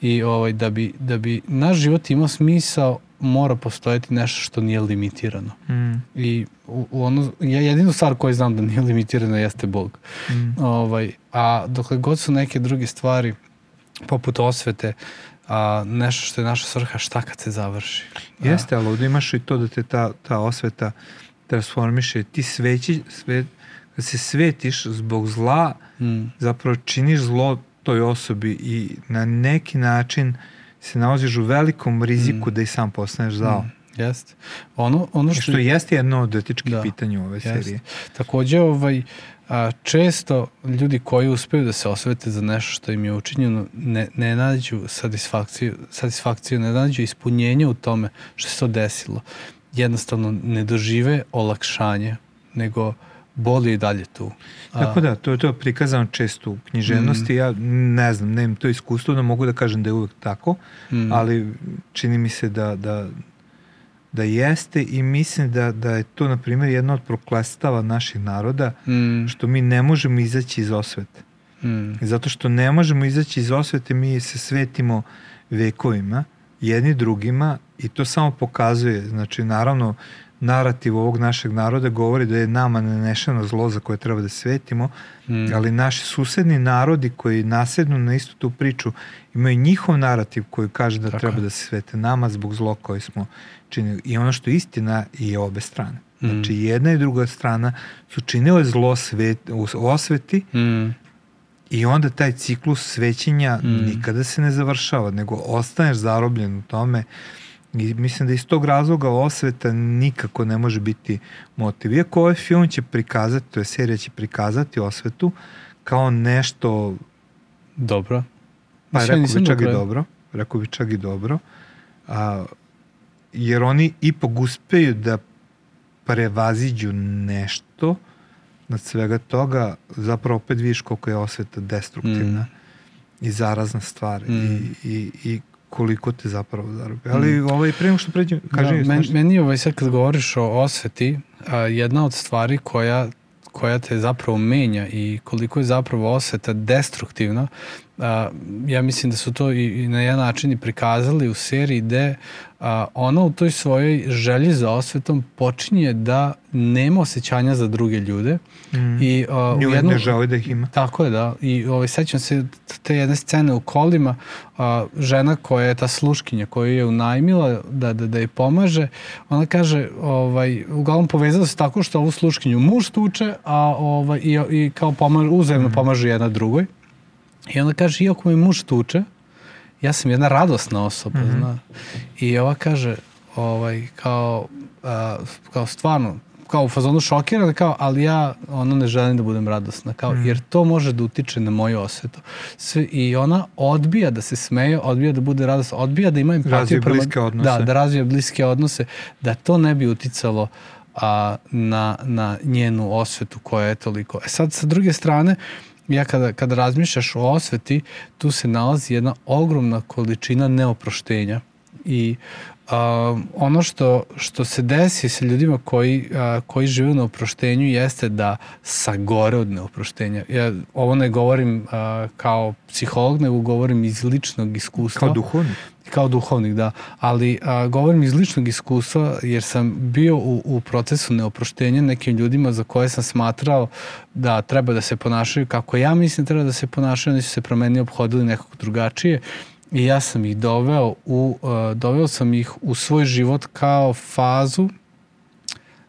[SPEAKER 1] I ovaj, da, bi, da bi naš život imao smisao, mora postojati nešto što nije limitirano.
[SPEAKER 2] Mm.
[SPEAKER 1] I u, u ono, ja jedinu stvar koju znam da nije limitirana jeste Bog.
[SPEAKER 2] Mm.
[SPEAKER 1] Ovaj, a dokle god su neke druge stvari, poput osvete, a, nešto što je naša svrha, šta kad se završi?
[SPEAKER 2] Jeste, ali ovdje imaš i to da te ta, ta osveta transformiše. Ti sveći, sve, kad se svetiš zbog zla,
[SPEAKER 1] mm,
[SPEAKER 2] zapravo činiš zlo toj osobi i na neki način se nalaziš u velikom riziku
[SPEAKER 1] Mm.
[SPEAKER 2] da i sam postaneš zao.
[SPEAKER 1] mm, jeste. Ono, ono što,
[SPEAKER 2] Što jeste jedno od etičkih
[SPEAKER 1] Da,
[SPEAKER 2] pitanja ove
[SPEAKER 1] jeste.
[SPEAKER 2] serije.
[SPEAKER 1] Takođe, ovaj, a, često ljudi koji uspeju da se osvete za nešto što im je učinjeno ne, ne nađu satisfakciju, satisfakciju, ne nađu ispunjenje u tome što se to desilo. Jednostavno ne dožive olakšanje, nego boli i dalje tu. A,
[SPEAKER 2] Tako da, to je to prikazano često u književnosti. Ja ne znam, nemam to iskustvo da mogu da kažem da je uvek tako,
[SPEAKER 1] mm,
[SPEAKER 2] ali čini mi se da, da, da jeste i mislim da, da je to, na primjer, jedna od proklestava naših naroda,
[SPEAKER 1] mm,
[SPEAKER 2] što mi ne možemo izaći iz osvete.
[SPEAKER 1] mm,
[SPEAKER 2] zato što ne možemo izaći iz osvete, mi se svetimo vekovima, jedni drugima i to samo pokazuje, znači naravno narativ ovog našeg naroda govori da je nama nanešeno zlo za koje treba da svetimo,
[SPEAKER 1] mm,
[SPEAKER 2] ali naši susedni narodi koji nasednu na istu tu priču imaju njihov narativ koji kaže da
[SPEAKER 1] Tako
[SPEAKER 2] treba
[SPEAKER 1] je.
[SPEAKER 2] da se svete nama zbog zlo koje smo činili. I ono što je istina je obe strane.
[SPEAKER 1] Mm.
[SPEAKER 2] Znači jedna i druga strana su činile zlo svet, u osveti
[SPEAKER 1] mm,
[SPEAKER 2] i onda taj ciklus svećenja
[SPEAKER 1] Mm.
[SPEAKER 2] nikada se ne završava, nego ostaneš zarobljen u tome i mislim da iz tog razloga osveta nikako ne može biti motiv. Iako ovaj film će prikazati, to je serija će prikazati osvetu kao nešto,
[SPEAKER 1] dobro.
[SPEAKER 2] pa
[SPEAKER 1] Mislim,
[SPEAKER 2] rekao bi čak i
[SPEAKER 1] do kraja.
[SPEAKER 2] dobro, rekao bi čak i dobro, a, jer oni ipak uspeju da prevaziđu nešto nad svega toga, zapravo opet vidiš koliko je osveta destruktivna
[SPEAKER 1] Mm.
[SPEAKER 2] i zarazna stvar
[SPEAKER 1] Mm.
[SPEAKER 2] i, i, i koliko te zapravo zarobi. Ali ovaj, pre nego što pređem, kaži
[SPEAKER 1] da, men, meni ovaj sad kad govoriš o osveti, a, jedna od stvari koja koja te zapravo menja i koliko je zapravo osveta destruktivna, a, ja mislim da su to i, i na jedan način i prikazali u seriji gde a, ona u toj svojoj želji za osvetom počinje da nema osjećanja za druge ljude
[SPEAKER 2] Mm.
[SPEAKER 1] i a, u
[SPEAKER 2] Nju
[SPEAKER 1] jednom,
[SPEAKER 2] ne želi da ih ima.
[SPEAKER 1] Tako je, da. I ovaj, sećam se te jedne scene u kolima, a, žena koja je ta sluškinja koju je unajmila da, da, da je pomaže, ona kaže, ovaj, uglavnom povezala se tako što ovu sluškinju muž tuče, a ovaj, i, i kao pomaže, uzajemno pomaže jedna drugoj. I onda kaže, iako me muž tuče, ja sam jedna radosna osoba,
[SPEAKER 2] Mhm.
[SPEAKER 1] zna. I ova kaže, ovaj, kao, a, kao stvarno, kao u fazonu šokirana, kao, ali ja ono ne želim da budem radosna, kao,
[SPEAKER 2] Mhm.
[SPEAKER 1] jer to može da utiče na moju osvetu. Sve, I ona odbija da se smeje, odbija da bude radosna, odbija da ima empatiju.
[SPEAKER 2] Razvije bliske odnose.
[SPEAKER 1] Da, da razvije bliske odnose, da to ne bi uticalo a, na, na njenu osvetu koja je toliko. E sad, sa druge strane, ja kada, kada razmišljaš o osveti, tu se nalazi jedna ogromna količina neoproštenja i a, ono što, što se desi sa ljudima koji, a, koji žive u neoproštenju jeste da sagore od neoproštenja. Ja ovo ne govorim a, kao psiholog, nego govorim iz ličnog iskustva
[SPEAKER 2] Kao duhovnik.
[SPEAKER 1] kao duhovnik, da. Ali a, govorim iz ličnog iskustva jer sam bio u, u procesu neoproštenja nekim ljudima za koje sam smatrao da treba da se ponašaju kako ja mislim treba da se ponašaju, oni su se promenili, obhodili nekako drugačije i ja sam ih doveo u, uh, doveo sam ih u svoj život kao fazu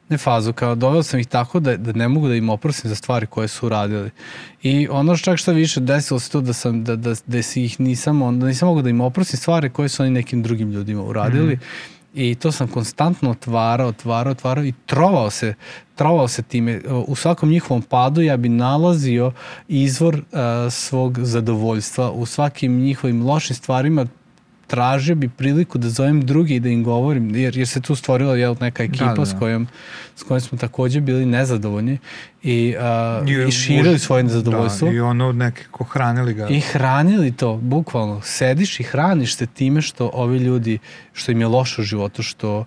[SPEAKER 1] ne fazu, kao doveo sam ih tako da, da ne mogu da im oprostim za stvari koje su uradili. I ono čak šta više desilo se to da sam, da, da, da si ih nisam, onda nisam mogu da im oprostim stvari koje su oni nekim drugim ljudima uradili. Mm -hmm. I to sam konstantno otvarao, otvarao, otvarao i trovao se, trovao se time. U svakom njihovom padu ja bi nalazio izvor uh, svog zadovoljstva. U svakim njihovim lošim stvarima tražio bi priliku da zovem drugi i da im govorim, jer, jer se tu stvorila jel, neka ekipa da, da. S, kojom, s kojom smo takođe bili nezadovoljni i, uh, I, i širili svoje nezadovoljstvo.
[SPEAKER 2] Da, i ono nekako hranili ga.
[SPEAKER 1] I hranili to, bukvalno. Sediš i hraniš se time što ovi ljudi, što im je loše u životu, što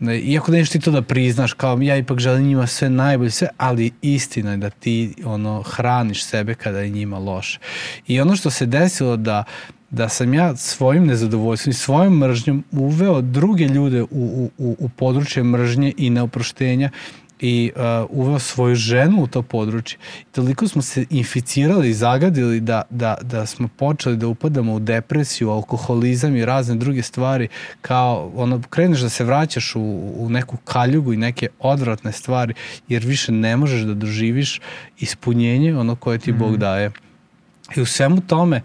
[SPEAKER 1] Ne, iako neš ti to da priznaš, kao ja ipak želim njima sve najbolje, sve, ali istina je da ti ono, hraniš sebe kada je njima loše. I ono što se desilo da da sam ja svojim nezadovoljstvom i svojom mržnjom uveo druge ljude u, u, u, u područje mržnje i neoproštenja i uh, uveo svoju ženu u to područje. I toliko smo se inficirali i zagadili da, da, da smo počeli da upadamo u depresiju, alkoholizam i razne druge stvari, kao ono, kreneš da se vraćaš u, u neku kaljugu i neke odvratne stvari, jer više ne možeš da doživiš ispunjenje ono koje ti mm. Bog mhm. daje. I u svemu tome,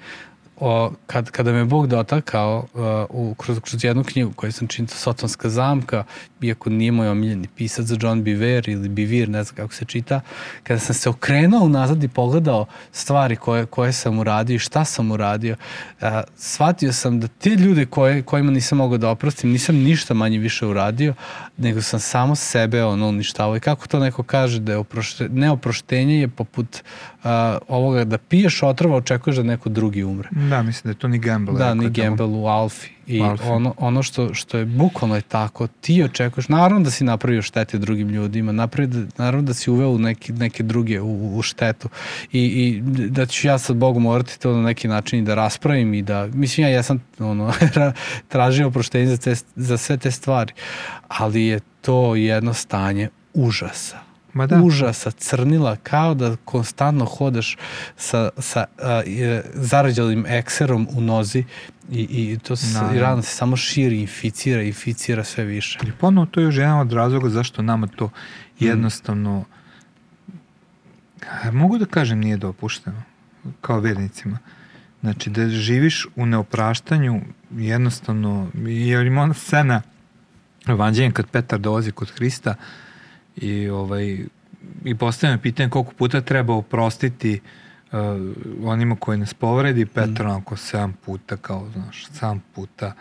[SPEAKER 1] o, kad, kada me Bog dotakao uh, u, kroz, kroz jednu knjigu koju sam činio Sotonska zamka, iako nije moj omiljeni pisac John Biver ili Bivir, ne znam kako se čita, kada sam se okrenuo unazad i pogledao stvari koje, koje sam uradio i šta sam uradio, uh, shvatio sam da te ljude koje, kojima nisam mogao da oprostim, nisam ništa manje više uradio, nego sam samo sebe ono uništavao. I kako to neko kaže da je oprošte, neoproštenje je poput uh, ovoga da piješ otrova, očekuješ da neko drugi umre.
[SPEAKER 2] Da, mislim da je to ni Gamble.
[SPEAKER 1] Da, ni Gamble u Alfi. I Alfi. ono, ono što, što je bukvalno je tako, ti očekuješ, naravno da si napravio štete drugim ljudima, napravio, naravno da si uveo neke, neke druge u, u štetu I, i da ću ja sad Bogu morati to na neki način i da raspravim i da, mislim ja, ja sam ono, [LAUGHS] tražio oproštenje za, te, za sve te stvari, ali je to jedno stanje užasa Ma da. užasa, crnila, kao da konstantno hodaš sa, sa a, zarađalim ekserom u nozi i, i to se, da, i rana se samo širi, inficira, inficira sve više.
[SPEAKER 2] I ponovno to je još jedan od razloga zašto nama to jednostavno mm. mogu da kažem nije dopušteno kao vernicima. Znači da živiš u neopraštanju jednostavno, jer ima ona scena evanđeljem kad Petar dolazi kod Hrista uh, i ovaj i postavljam pitanje koliko puta treba oprostiti uh, onima koji nas povredi Petar mm. onako 7 puta kao znaš 7 puta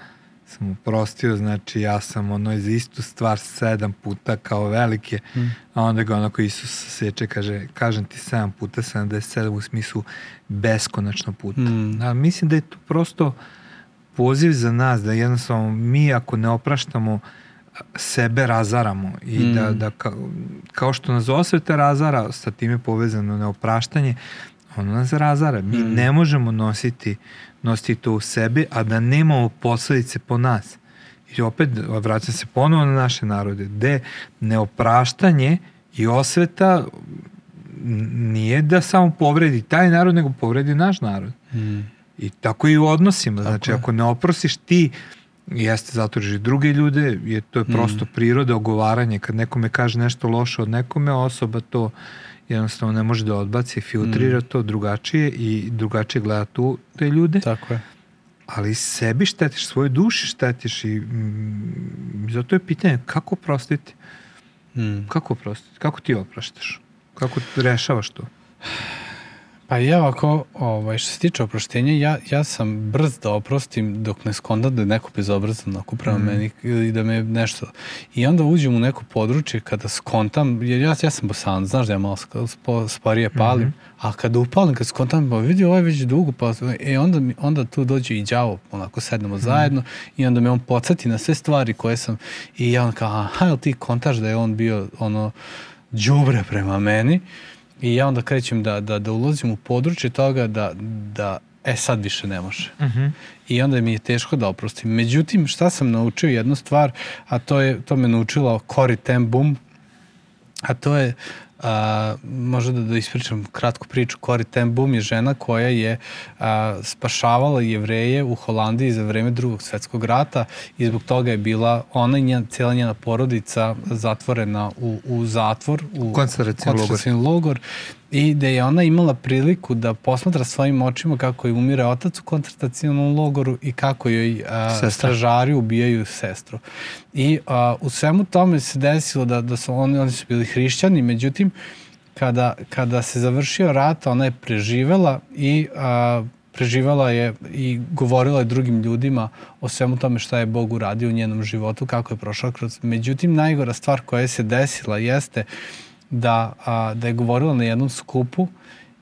[SPEAKER 2] sam oprostio znači ja sam ono za istu stvar sedam puta kao velike mm. a onda ga onako Isus seče kaže kažem ti 7 puta 77 u smislu beskonačno puta mm. a mislim da je to prosto poziv za nas da jednostavno mi ako ne opraštamo uh, sebe razaramo i mm. da, da ka, kao što nas osveta razara, sa time povezano neopraštanje, ono nas razara. Mi mm. ne možemo nositi, nositi to u sebi, a da nemamo posledice po nas. I opet vraćam se ponovo na naše narode, gde neopraštanje i osveta nije da samo povredi taj narod, nego povredi naš narod. Mm. I tako i u odnosima. Tako znači, je. ako ne oprosiš ti Jeste zatraži druge ljude, je, to je prosto mm. priroda, ogovaranje. Kad nekome kaže nešto loše od nekome, osoba to jednostavno ne može da odbaci, filtrira mm. to drugačije i drugačije gleda tu te ljude.
[SPEAKER 1] Tako je.
[SPEAKER 2] Ali sebi štetiš, svoje duši štetiš i mm, zato je pitanje kako prostiti? Mm. Kako prostiti? Kako ti opraštaš? Kako rešavaš to?
[SPEAKER 1] Pa ja ovako, ovaj, što se tiče oproštenja, ja, ja sam brz da oprostim dok ne skontam da je neko bezobrazan ako prema mm. meni i da me nešto... I onda uđem u neko područje kada skontam, jer ja, ja sam bosan, znaš da ja malo sporije palim, mm -hmm. a kada upalim, kad skontam, pa vidi ovo je već dugo, pa e, onda, onda tu dođe i đavo, onako sednemo mm. zajedno i onda me on podsjeti na sve stvari koje sam i ja on kao, aha, jel ti kontaš da je on bio ono đubre prema meni? I ja onda krećem da, da, da ulazim u područje toga da, da e sad više ne može. Uh mhm. -huh. I onda mi je teško da oprostim. Međutim, šta sam naučio jednu stvar, a to je to me naučila Cory Ten Boom, a to je uh, a, možda da, da ispričam kratku priču. Cory ten Boom je žena koja je a, spašavala jevreje u Holandiji za vreme drugog svetskog rata i zbog toga je bila ona i njena, cijela njena porodica zatvorena u, u zatvor, u
[SPEAKER 2] koncentracijni
[SPEAKER 1] logor. logor i da je ona imala priliku da posmatra svojim očima kako je umire otac u koncentracijnom logoru i kako joj a, stražari ubijaju sestru. I a, u svemu tome se desilo da, da su oni, oni su bili hrišćani, međutim, kada, kada se završio rat, ona je preživela i a, preživala je i govorila je drugim ljudima o svemu tome šta je Bog uradio u njenom životu, kako je prošla kroz. Međutim, najgora stvar koja se desila jeste da, a, da je govorila na jednom skupu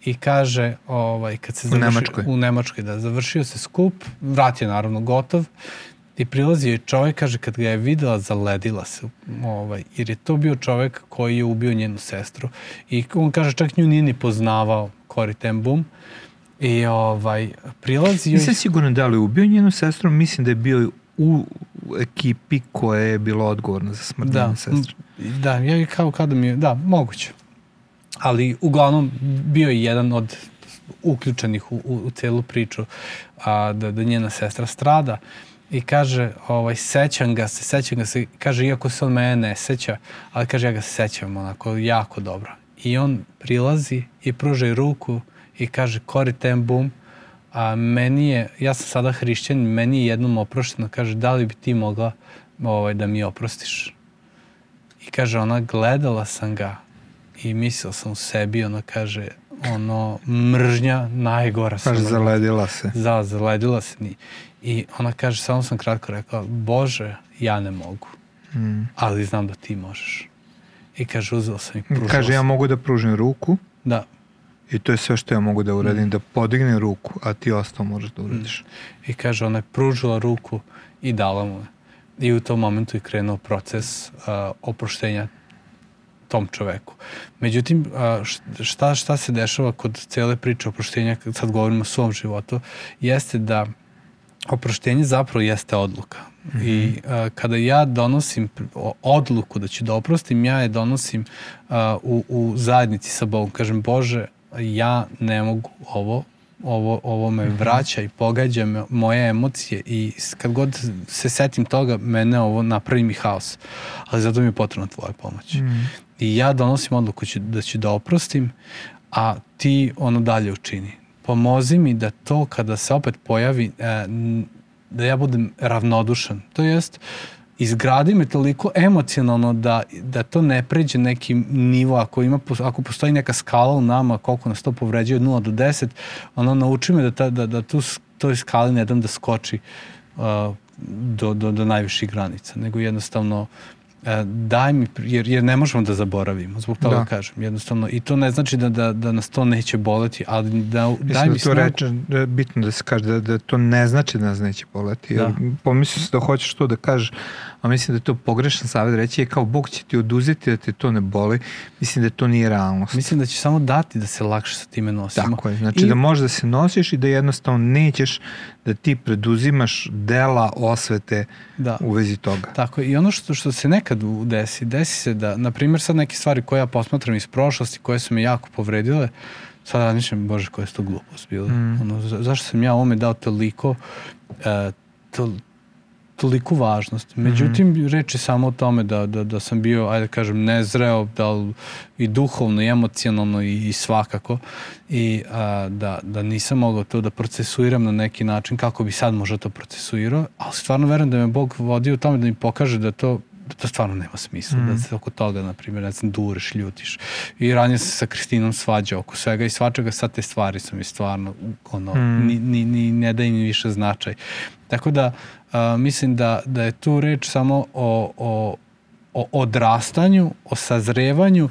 [SPEAKER 1] i kaže, ovaj, kad se
[SPEAKER 2] završi, u Nemačkoj.
[SPEAKER 1] u Nemačkoj, da završio se skup, vrat je naravno gotov i prilazi je čovjek, kaže, kad ga je videla, zaledila se, ovaj, jer je to bio čovjek koji je ubio njenu sestru. I on kaže, čak nju nije ni poznavao, Cory ten Boom, I ovaj, prilazi...
[SPEAKER 2] Nisam siguran da li je ubio njenu sestru, mislim da je bio u ekipi koja je bila odgovorna za smrt da, sestre.
[SPEAKER 1] Da, ja kao kada mi je, da, moguće. Ali uglavnom bio je jedan od uključenih u, u, u celu priču a, da, da njena sestra strada i kaže, ovaj, sećam ga se, sećam ga se, kaže, iako se on mene ne seća, ali kaže, ja ga se sećam onako jako dobro. I on prilazi i pruža ruku i kaže, Cory ten boom, a meni je, ja sam sada hrišćan, meni je jednom oprošteno, kaže, da li bi ti mogla ovaj, da mi oprostiš? I kaže, ona, gledala sam ga i mislila sam u sebi, ona kaže, ono, mržnja najgora.
[SPEAKER 2] Kaže, zaledila se.
[SPEAKER 1] Da, zaledila se. Ni. I ona kaže, samo sam kratko rekla, Bože, ja ne mogu, mm. ali znam da ti možeš. I kaže, uzela sam i pružila
[SPEAKER 2] Kaže, ja mogu da pružim ruku.
[SPEAKER 1] Da.
[SPEAKER 2] I to je sve što ja mogu da uradim, mm. da podignem ruku, a ti ostao možeš da uradiš.
[SPEAKER 1] Mm. I kaže, ona je pružila ruku i dala mu je. I u tom momentu je krenuo proces uh, oproštenja tom čoveku. Međutim, uh, šta, šta se dešava kod cele priče oproštenja, kad sad govorimo o svom životu, jeste da oproštenje zapravo jeste odluka. Mm -hmm. I uh, kada ja donosim odluku da ću da oprostim, ja je donosim uh, u, u zajednici sa Bogom. Kažem, Bože, ja ne mogu ovo, ovo, ovo me mhm. vraća i pogađa me, moje emocije i kad god se setim toga, mene ovo napravi mi haos. Ali zato mi je potrebna tvoja pomoć. Mm. I ja donosim odluku ću, da ću da oprostim, a ti ono dalje učini. Pomozi mi da to kada se opet pojavi, e, da ja budem ravnodušan. To jest, izgradi me toliko emocionalno da, da to ne pređe neki nivo, ako, ima, ako postoji neka skala u nama, koliko nas to povređuje od 0 do 10, ono nauči me da, ta, da, da tu toj skali ne dam da skoči uh, do, do, do najviših granica, nego jednostavno daj mi, jer, jer ne možemo da zaboravimo, zbog toga da. kažem, jednostavno, i to ne znači da, da, da nas to neće boleti, ali da, Mislim daj
[SPEAKER 2] da
[SPEAKER 1] mi
[SPEAKER 2] to snagu. reče, da bitno da se kaže da, da to ne znači da nas neće boleti, da. pomisli se da hoćeš to da kažeš, a mislim da je to pogrešan savjet reći je kao Bog će ti oduzeti da te to ne boli, mislim da to nije realnost.
[SPEAKER 1] Mislim da će samo dati da se lakše sa time nosimo.
[SPEAKER 2] Tako je, znači I... da možeš da se nosiš i da jednostavno nećeš da ti preduzimaš dela osvete da. u vezi toga.
[SPEAKER 1] Tako je, i ono što, što se nekad desi, desi se da, na primjer sad neke stvari koje ja posmatram iz prošlosti, koje su me jako povredile, sad razmišljam, bože, koja je to glupost bila. Mm. Ono, za, zašto sam ja ovome dao toliko, uh, to, toliku važnost. Mhm. Međutim, mm -hmm. reč je samo o tome da, da, da sam bio, ajde da kažem, nezreo, da i duhovno, i emocionalno, i, i svakako, i a, da, da nisam mogao to da procesuiram na neki način kako bi sad možda to procesuirao, ali stvarno verujem da me Bog vodio u tome da mi pokaže da to da to stvarno nema smisla, mm. da se oko toga, na primjer, ne znam, dureš, ljutiš. I ranije se sa Kristinom svađao oko svega i svačega, sad te stvari su mi stvarno, ono, mm. ni, ni, ni, ne daje mi više značaj. Tako da, a, mislim da, da je tu reč samo o, o, o odrastanju, o sazrevanju,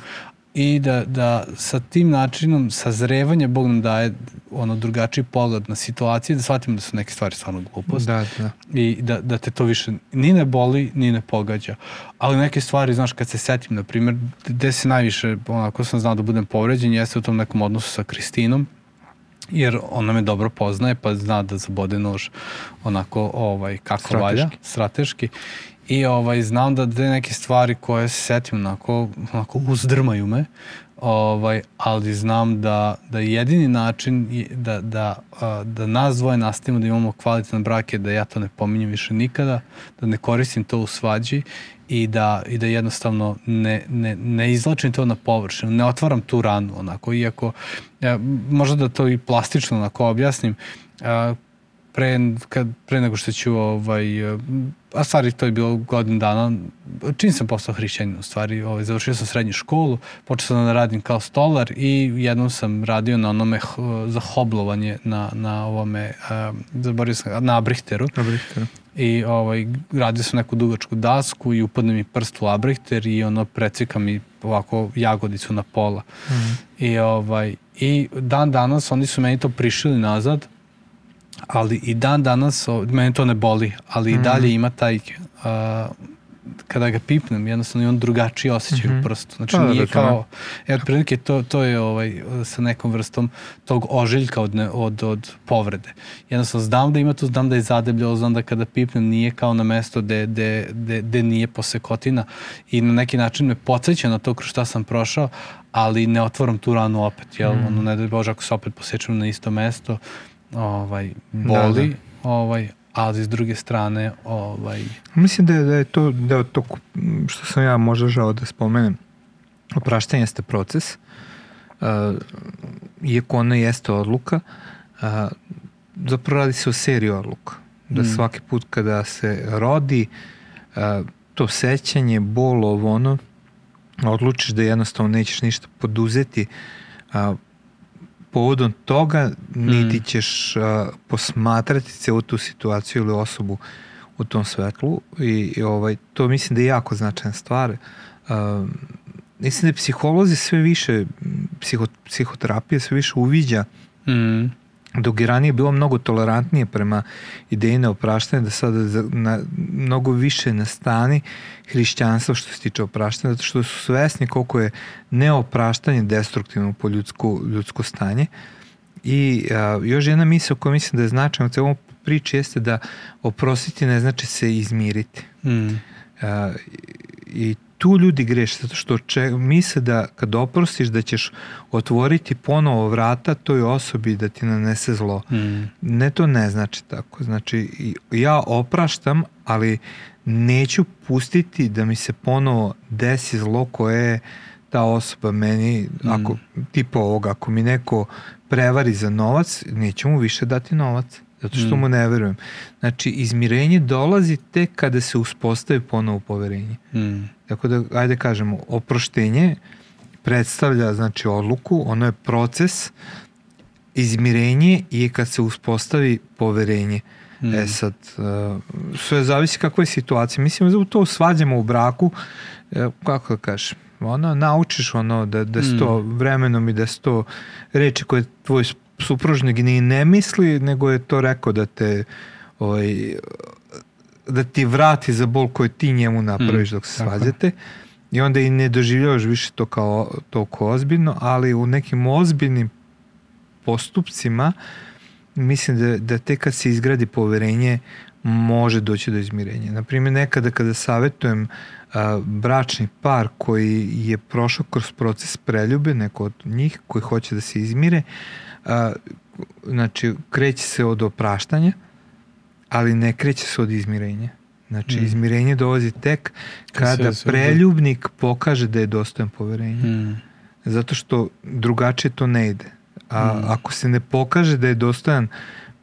[SPEAKER 1] i da, da sa tim načinom sazrevanja Bog nam daje ono drugačiji pogled na situacije, da shvatimo da su neke stvari stvarno glupost.
[SPEAKER 2] Da, da.
[SPEAKER 1] I da, da te to više ni ne boli, ni ne pogađa. Ali neke stvari, znaš, kad se setim, na primjer, gde se najviše, onako sam znao da budem povređen, jeste u tom nekom odnosu sa Kristinom, jer ona me dobro poznaje, pa zna da zabode nož onako ovaj, kako strateški. valja, strateški. I ovaj, znam da te neke stvari koje se setim onako, onako uzdrmaju me, ovaj, ali znam da, da jedini način da, da, da nas dvoje nastavimo da imamo kvalitetan brak je da ja to ne pominjem više nikada, da ne koristim to u svađi i da, i da jednostavno ne, ne, ne izlačim to na površinu, ne otvaram tu ranu onako, iako ja, možda da to i plastično onako objasnim, a, pre, kad, pre nego što ću ovaj, a stvari to je bilo godin dana, čim sam postao hrišćanin u stvari, ovaj, završio sam srednju školu, počeo sam da radim kao stolar i jednom sam radio na onome za hoblovanje na, na ovome, um, zaboravio sam, na abrichteru.
[SPEAKER 2] Abrichteru.
[SPEAKER 1] I ovaj, radio sam neku dugačku dasku i upadne mi prst u abrichter i ono precika mi ovako jagodicu na pola. Mm -hmm. I, ovaj, I dan danas oni su meni to prišili nazad ali i dan danas, mene to ne boli, ali mm -hmm. i mhm. dalje ima taj, uh, kada ga pipnem, jednostavno i on drugačiji osjećaj mm -hmm. u prstu. Znači pa, nije da, kao, e, otprilike to, to je ovaj, sa nekom vrstom tog ožiljka od, ne, od, od povrede. Jednostavno znam da ima to, znam da je zadebljalo, znam da kada pipnem nije kao na mesto gde, gde, gde, gde nije posekotina i na neki način me podsjeća na to kroz šta sam prošao, ali ne otvoram tu ranu opet, jel? Mm. Ono, ne da Bože, ako se opet posjećam na isto mesto, ovaj, boli, da, da. ovaj, ali s druge strane ovaj...
[SPEAKER 2] Mislim da je, da je to da je to što sam ja možda žao da spomenem opraštanje jeste proces uh, iako ono jeste odluka uh, zapravo radi se o seriji odluka da mm. svaki put kada se rodi uh, to sećanje, bol, ovo ono odlučiš da jednostavno nećeš ništa poduzeti uh, povodom toga niti mm. ćeš uh, posmatrati celu tu situaciju ili osobu u tom svetlu i, i ovaj, to mislim da je jako značajna stvar. Uh, mislim da psiholozi sve više, psiho, psihoterapija sve više uviđa mm dok je ranije bilo mnogo tolerantnije prema ideji neopraštanja, da sada na, mnogo više nastani hrišćanstvo što se tiče opraštanja, zato što su svesni koliko je neopraštanje destruktivno po ljudsko, ljudsko stanje. I a, još jedna misla koja mislim da je značajna u celom priči jeste da oprostiti ne znači se izmiriti. Mm. A, I tu ljudi greše, zato što če, misle da kad oprostiš da ćeš otvoriti ponovo vrata toj osobi da ti nanese zlo. Mm. Ne, to ne znači tako. Znači, ja opraštam, ali neću pustiti da mi se ponovo desi zlo koje je ta osoba meni, mm. ako, tipa ovoga, ako mi neko prevari za novac, neću mu više dati novac zato što mm. mu ne verujem. Znači, izmirenje dolazi tek kada se uspostavi ponovo poverenje. Mm. Tako da, ajde kažemo, oproštenje predstavlja znači odluku, ono je proces, izmirenje je kad se uspostavi poverenje. Mm. E sad, uh, sve zavisi kakva je situacija. Mislim da u to svađamo u braku, e, kako da kažeš, ono, naučiš ono da, da to mm. vremenom i da sto reči koje tvoj supružnik ni ne misli, nego je to rekao da te ovaj, da ti vrati za bol koji ti njemu napraviš mm, dok se svađate i onda i ne doživljavaš više to kao toliko ozbiljno, ali u nekim ozbiljnim postupcima mislim da, da te kad se izgradi poverenje može doći do izmirenja. Naprimjer, nekada kada savjetujem a, bračni par koji je prošao kroz proces preljube, neko od njih koji hoće da se izmire, a, znači kreće se od opraštanja, ali ne kreće se od izmirenja. Znači, mm. izmirenje dolazi tek kada preljubnik pokaže da je dostojan poverenja. Mm. Zato što drugačije to ne ide. A mm. ako se ne pokaže da je dostojan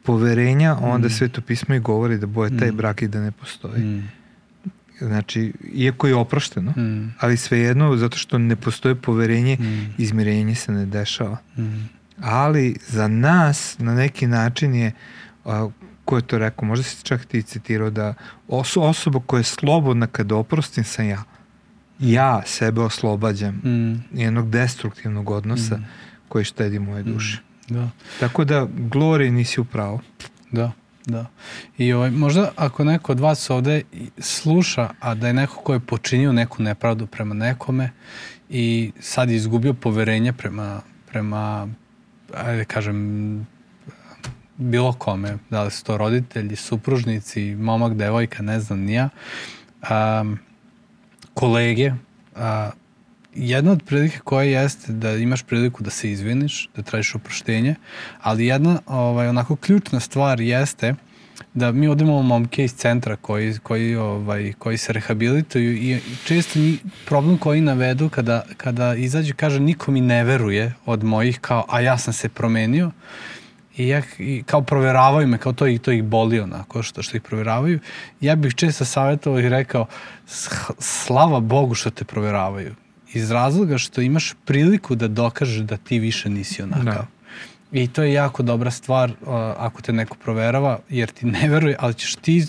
[SPEAKER 2] poverenja, onda mm. sveto pismo i govori da boje taj mm. brak i da ne postoji. Mm. Znači, iako je oprošteno, mm. ali svejedno, zato što ne postoje poverenje, mm. izmirenje se ne dešava. Mm. Ali za nas, na neki način je ko je to rekao, možda si čak ti citirao da oso, osoba koja je slobodna kada oprostim sam ja. Ja sebe oslobađam mm. jednog destruktivnog odnosa mm. koji štedi moje mm. duše. Mm. Da. Tako da, Glori, nisi u pravu.
[SPEAKER 1] Da, da. I ovaj, možda ako neko od vas ovde sluša, a da je neko ko je počinio neku nepravdu prema nekome i sad je izgubio poverenje prema, prema ajde kažem, bilo kome, da li su to roditelji, supružnici, momak, devojka, ne znam, nija, um, kolege, uh, jedna od prilike koja jeste da imaš priliku da se izviniš, da tražiš oproštenje, ali jedna ovaj, onako ključna stvar jeste da mi odemo momke iz centra koji, koji, ovaj, koji se rehabilituju i često ni, problem koji navedu kada, kada izađe kaže niko mi ne veruje od mojih kao a ja sam se promenio i, ja, i kao proveravaju me, kao to, i to ih boli onako što, što ih proveravaju. Ja bih često savjetovao i rekao slava Bogu što te proveravaju. Iz razloga što imaš priliku da dokažeš da ti više nisi onakav. Da. I to je jako dobra stvar uh, ako te neko proverava, jer ti ne veruje, ali ćeš ti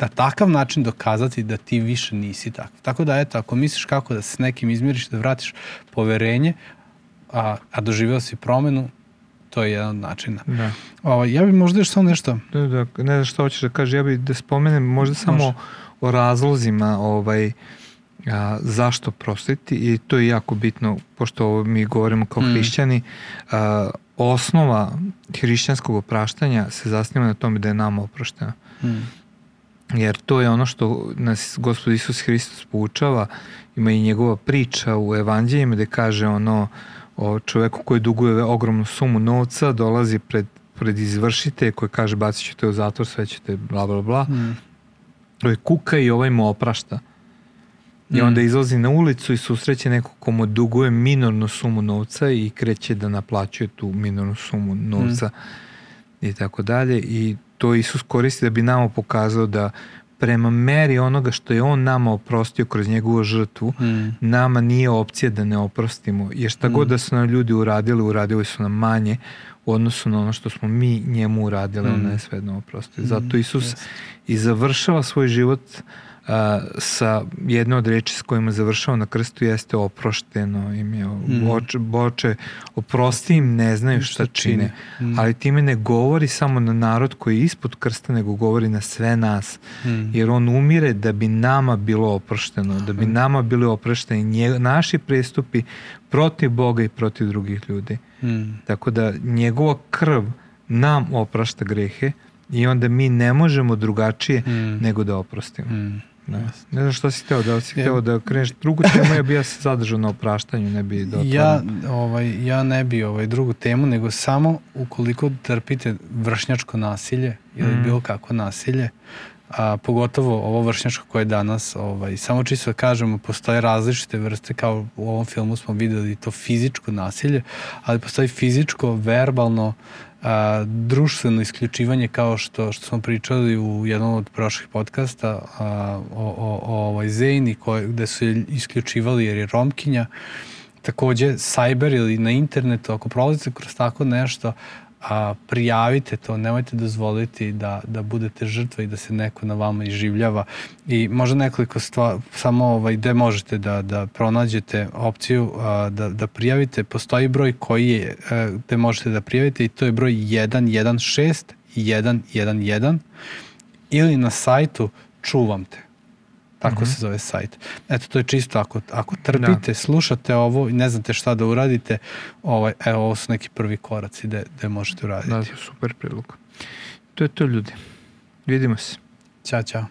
[SPEAKER 1] na takav način dokazati da ti više nisi tako. Tako da, eto, ako misliš kako da se s nekim izmiriš, da vratiš poverenje, a, a doživeo si promenu, to je jedan od načina. Da. O, ovaj, ja bih možda još samo nešto...
[SPEAKER 2] Da, da, ne znam što hoćeš da kaže, ja bih da spomenem možda samo Može. o razlozima ovaj, a, zašto prostiti i to je jako bitno, pošto mi govorimo kao mm. hrišćani, a, osnova hrišćanskog opraštanja se zasniva na tome da je nama oprošteno. Mm. Jer to je ono što nas gospod Isus Hristos poučava, ima i njegova priča u evanđeljima gde kaže ono o čoveku koji duguje ogromnu sumu novca, dolazi pred, pred izvršite koji kaže bacit ću te u zatvor, sve ćete bla bla bla. Mm. Kuka i ovaj mu oprašta. I mm. onda izlazi na ulicu i susreće neko ko mu duguje minornu sumu novca i kreće da naplaćuje tu minornu sumu novca mm. i tako dalje. I to Isus koristi da bi nama pokazao da prema meri onoga što je on nama oprostio kroz njegovu žrtvu, mm. nama nije opcija da ne oprostimo. Jer šta mm. god da su nam ljudi uradili, uradili su nam manje u odnosu na ono što smo mi njemu uradili, mm. on je svejedno oprostio. Zato mm. Isus yes. i završava svoj život uh, a, sa jedne od reči s kojima završao na krstu jeste oprošteno im je mm. boče, boče oprosti im ne znaju šta, šta čine mm. ali time ne govori samo na narod koji je ispod krsta nego govori na sve nas mm. jer on umire da bi nama bilo oprošteno da bi mm. nama bili oprošteni nje, naši prestupi protiv Boga i protiv drugih ljudi mm. tako da njegova krv nam oprašta grehe i onda mi ne možemo drugačije mm. nego da oprostimo. Mm. Da. Ne znam što si teo, da li si hteo da kreneš drugu temu, ja bi ja se zadržao na opraštanju, ne bi da
[SPEAKER 1] Ja, ovaj, ja ne bi ovaj, drugu temu, nego samo ukoliko trpite vršnjačko nasilje ili mm. bilo kako nasilje, a pogotovo ovo vršnjačko koje danas, ovaj, samo čisto da kažemo, postoje različite vrste, kao u ovom filmu smo videli to fizičko nasilje, ali postoji fizičko, verbalno, a, društveno isključivanje kao što, što smo pričali u jednom od prošlih podcasta a, o, o, o ovoj Zejni koje, gde su je isključivali jer je Romkinja takođe cyber ili na internetu ako prolazite kroz tako nešto a, prijavite to, nemojte dozvoliti da, da budete žrtva i da se neko na vama iživljava. I možda nekoliko stvar, samo ovaj, gde možete da, da pronađete opciju a, da, da prijavite, postoji broj koji je, a, gde možete da prijavite i to je broj 116 111 ili na sajtu čuvam te Tako mm -hmm. se zove sajt. Eto, to je čisto ako, ako trpite, da. slušate ovo i ne znate šta da uradite, ovaj, evo, ovo su neki prvi koraci gde, gde možete uraditi.
[SPEAKER 2] Da, super prilog. To je to ljudi. Vidimo se.
[SPEAKER 1] Ćao, čao.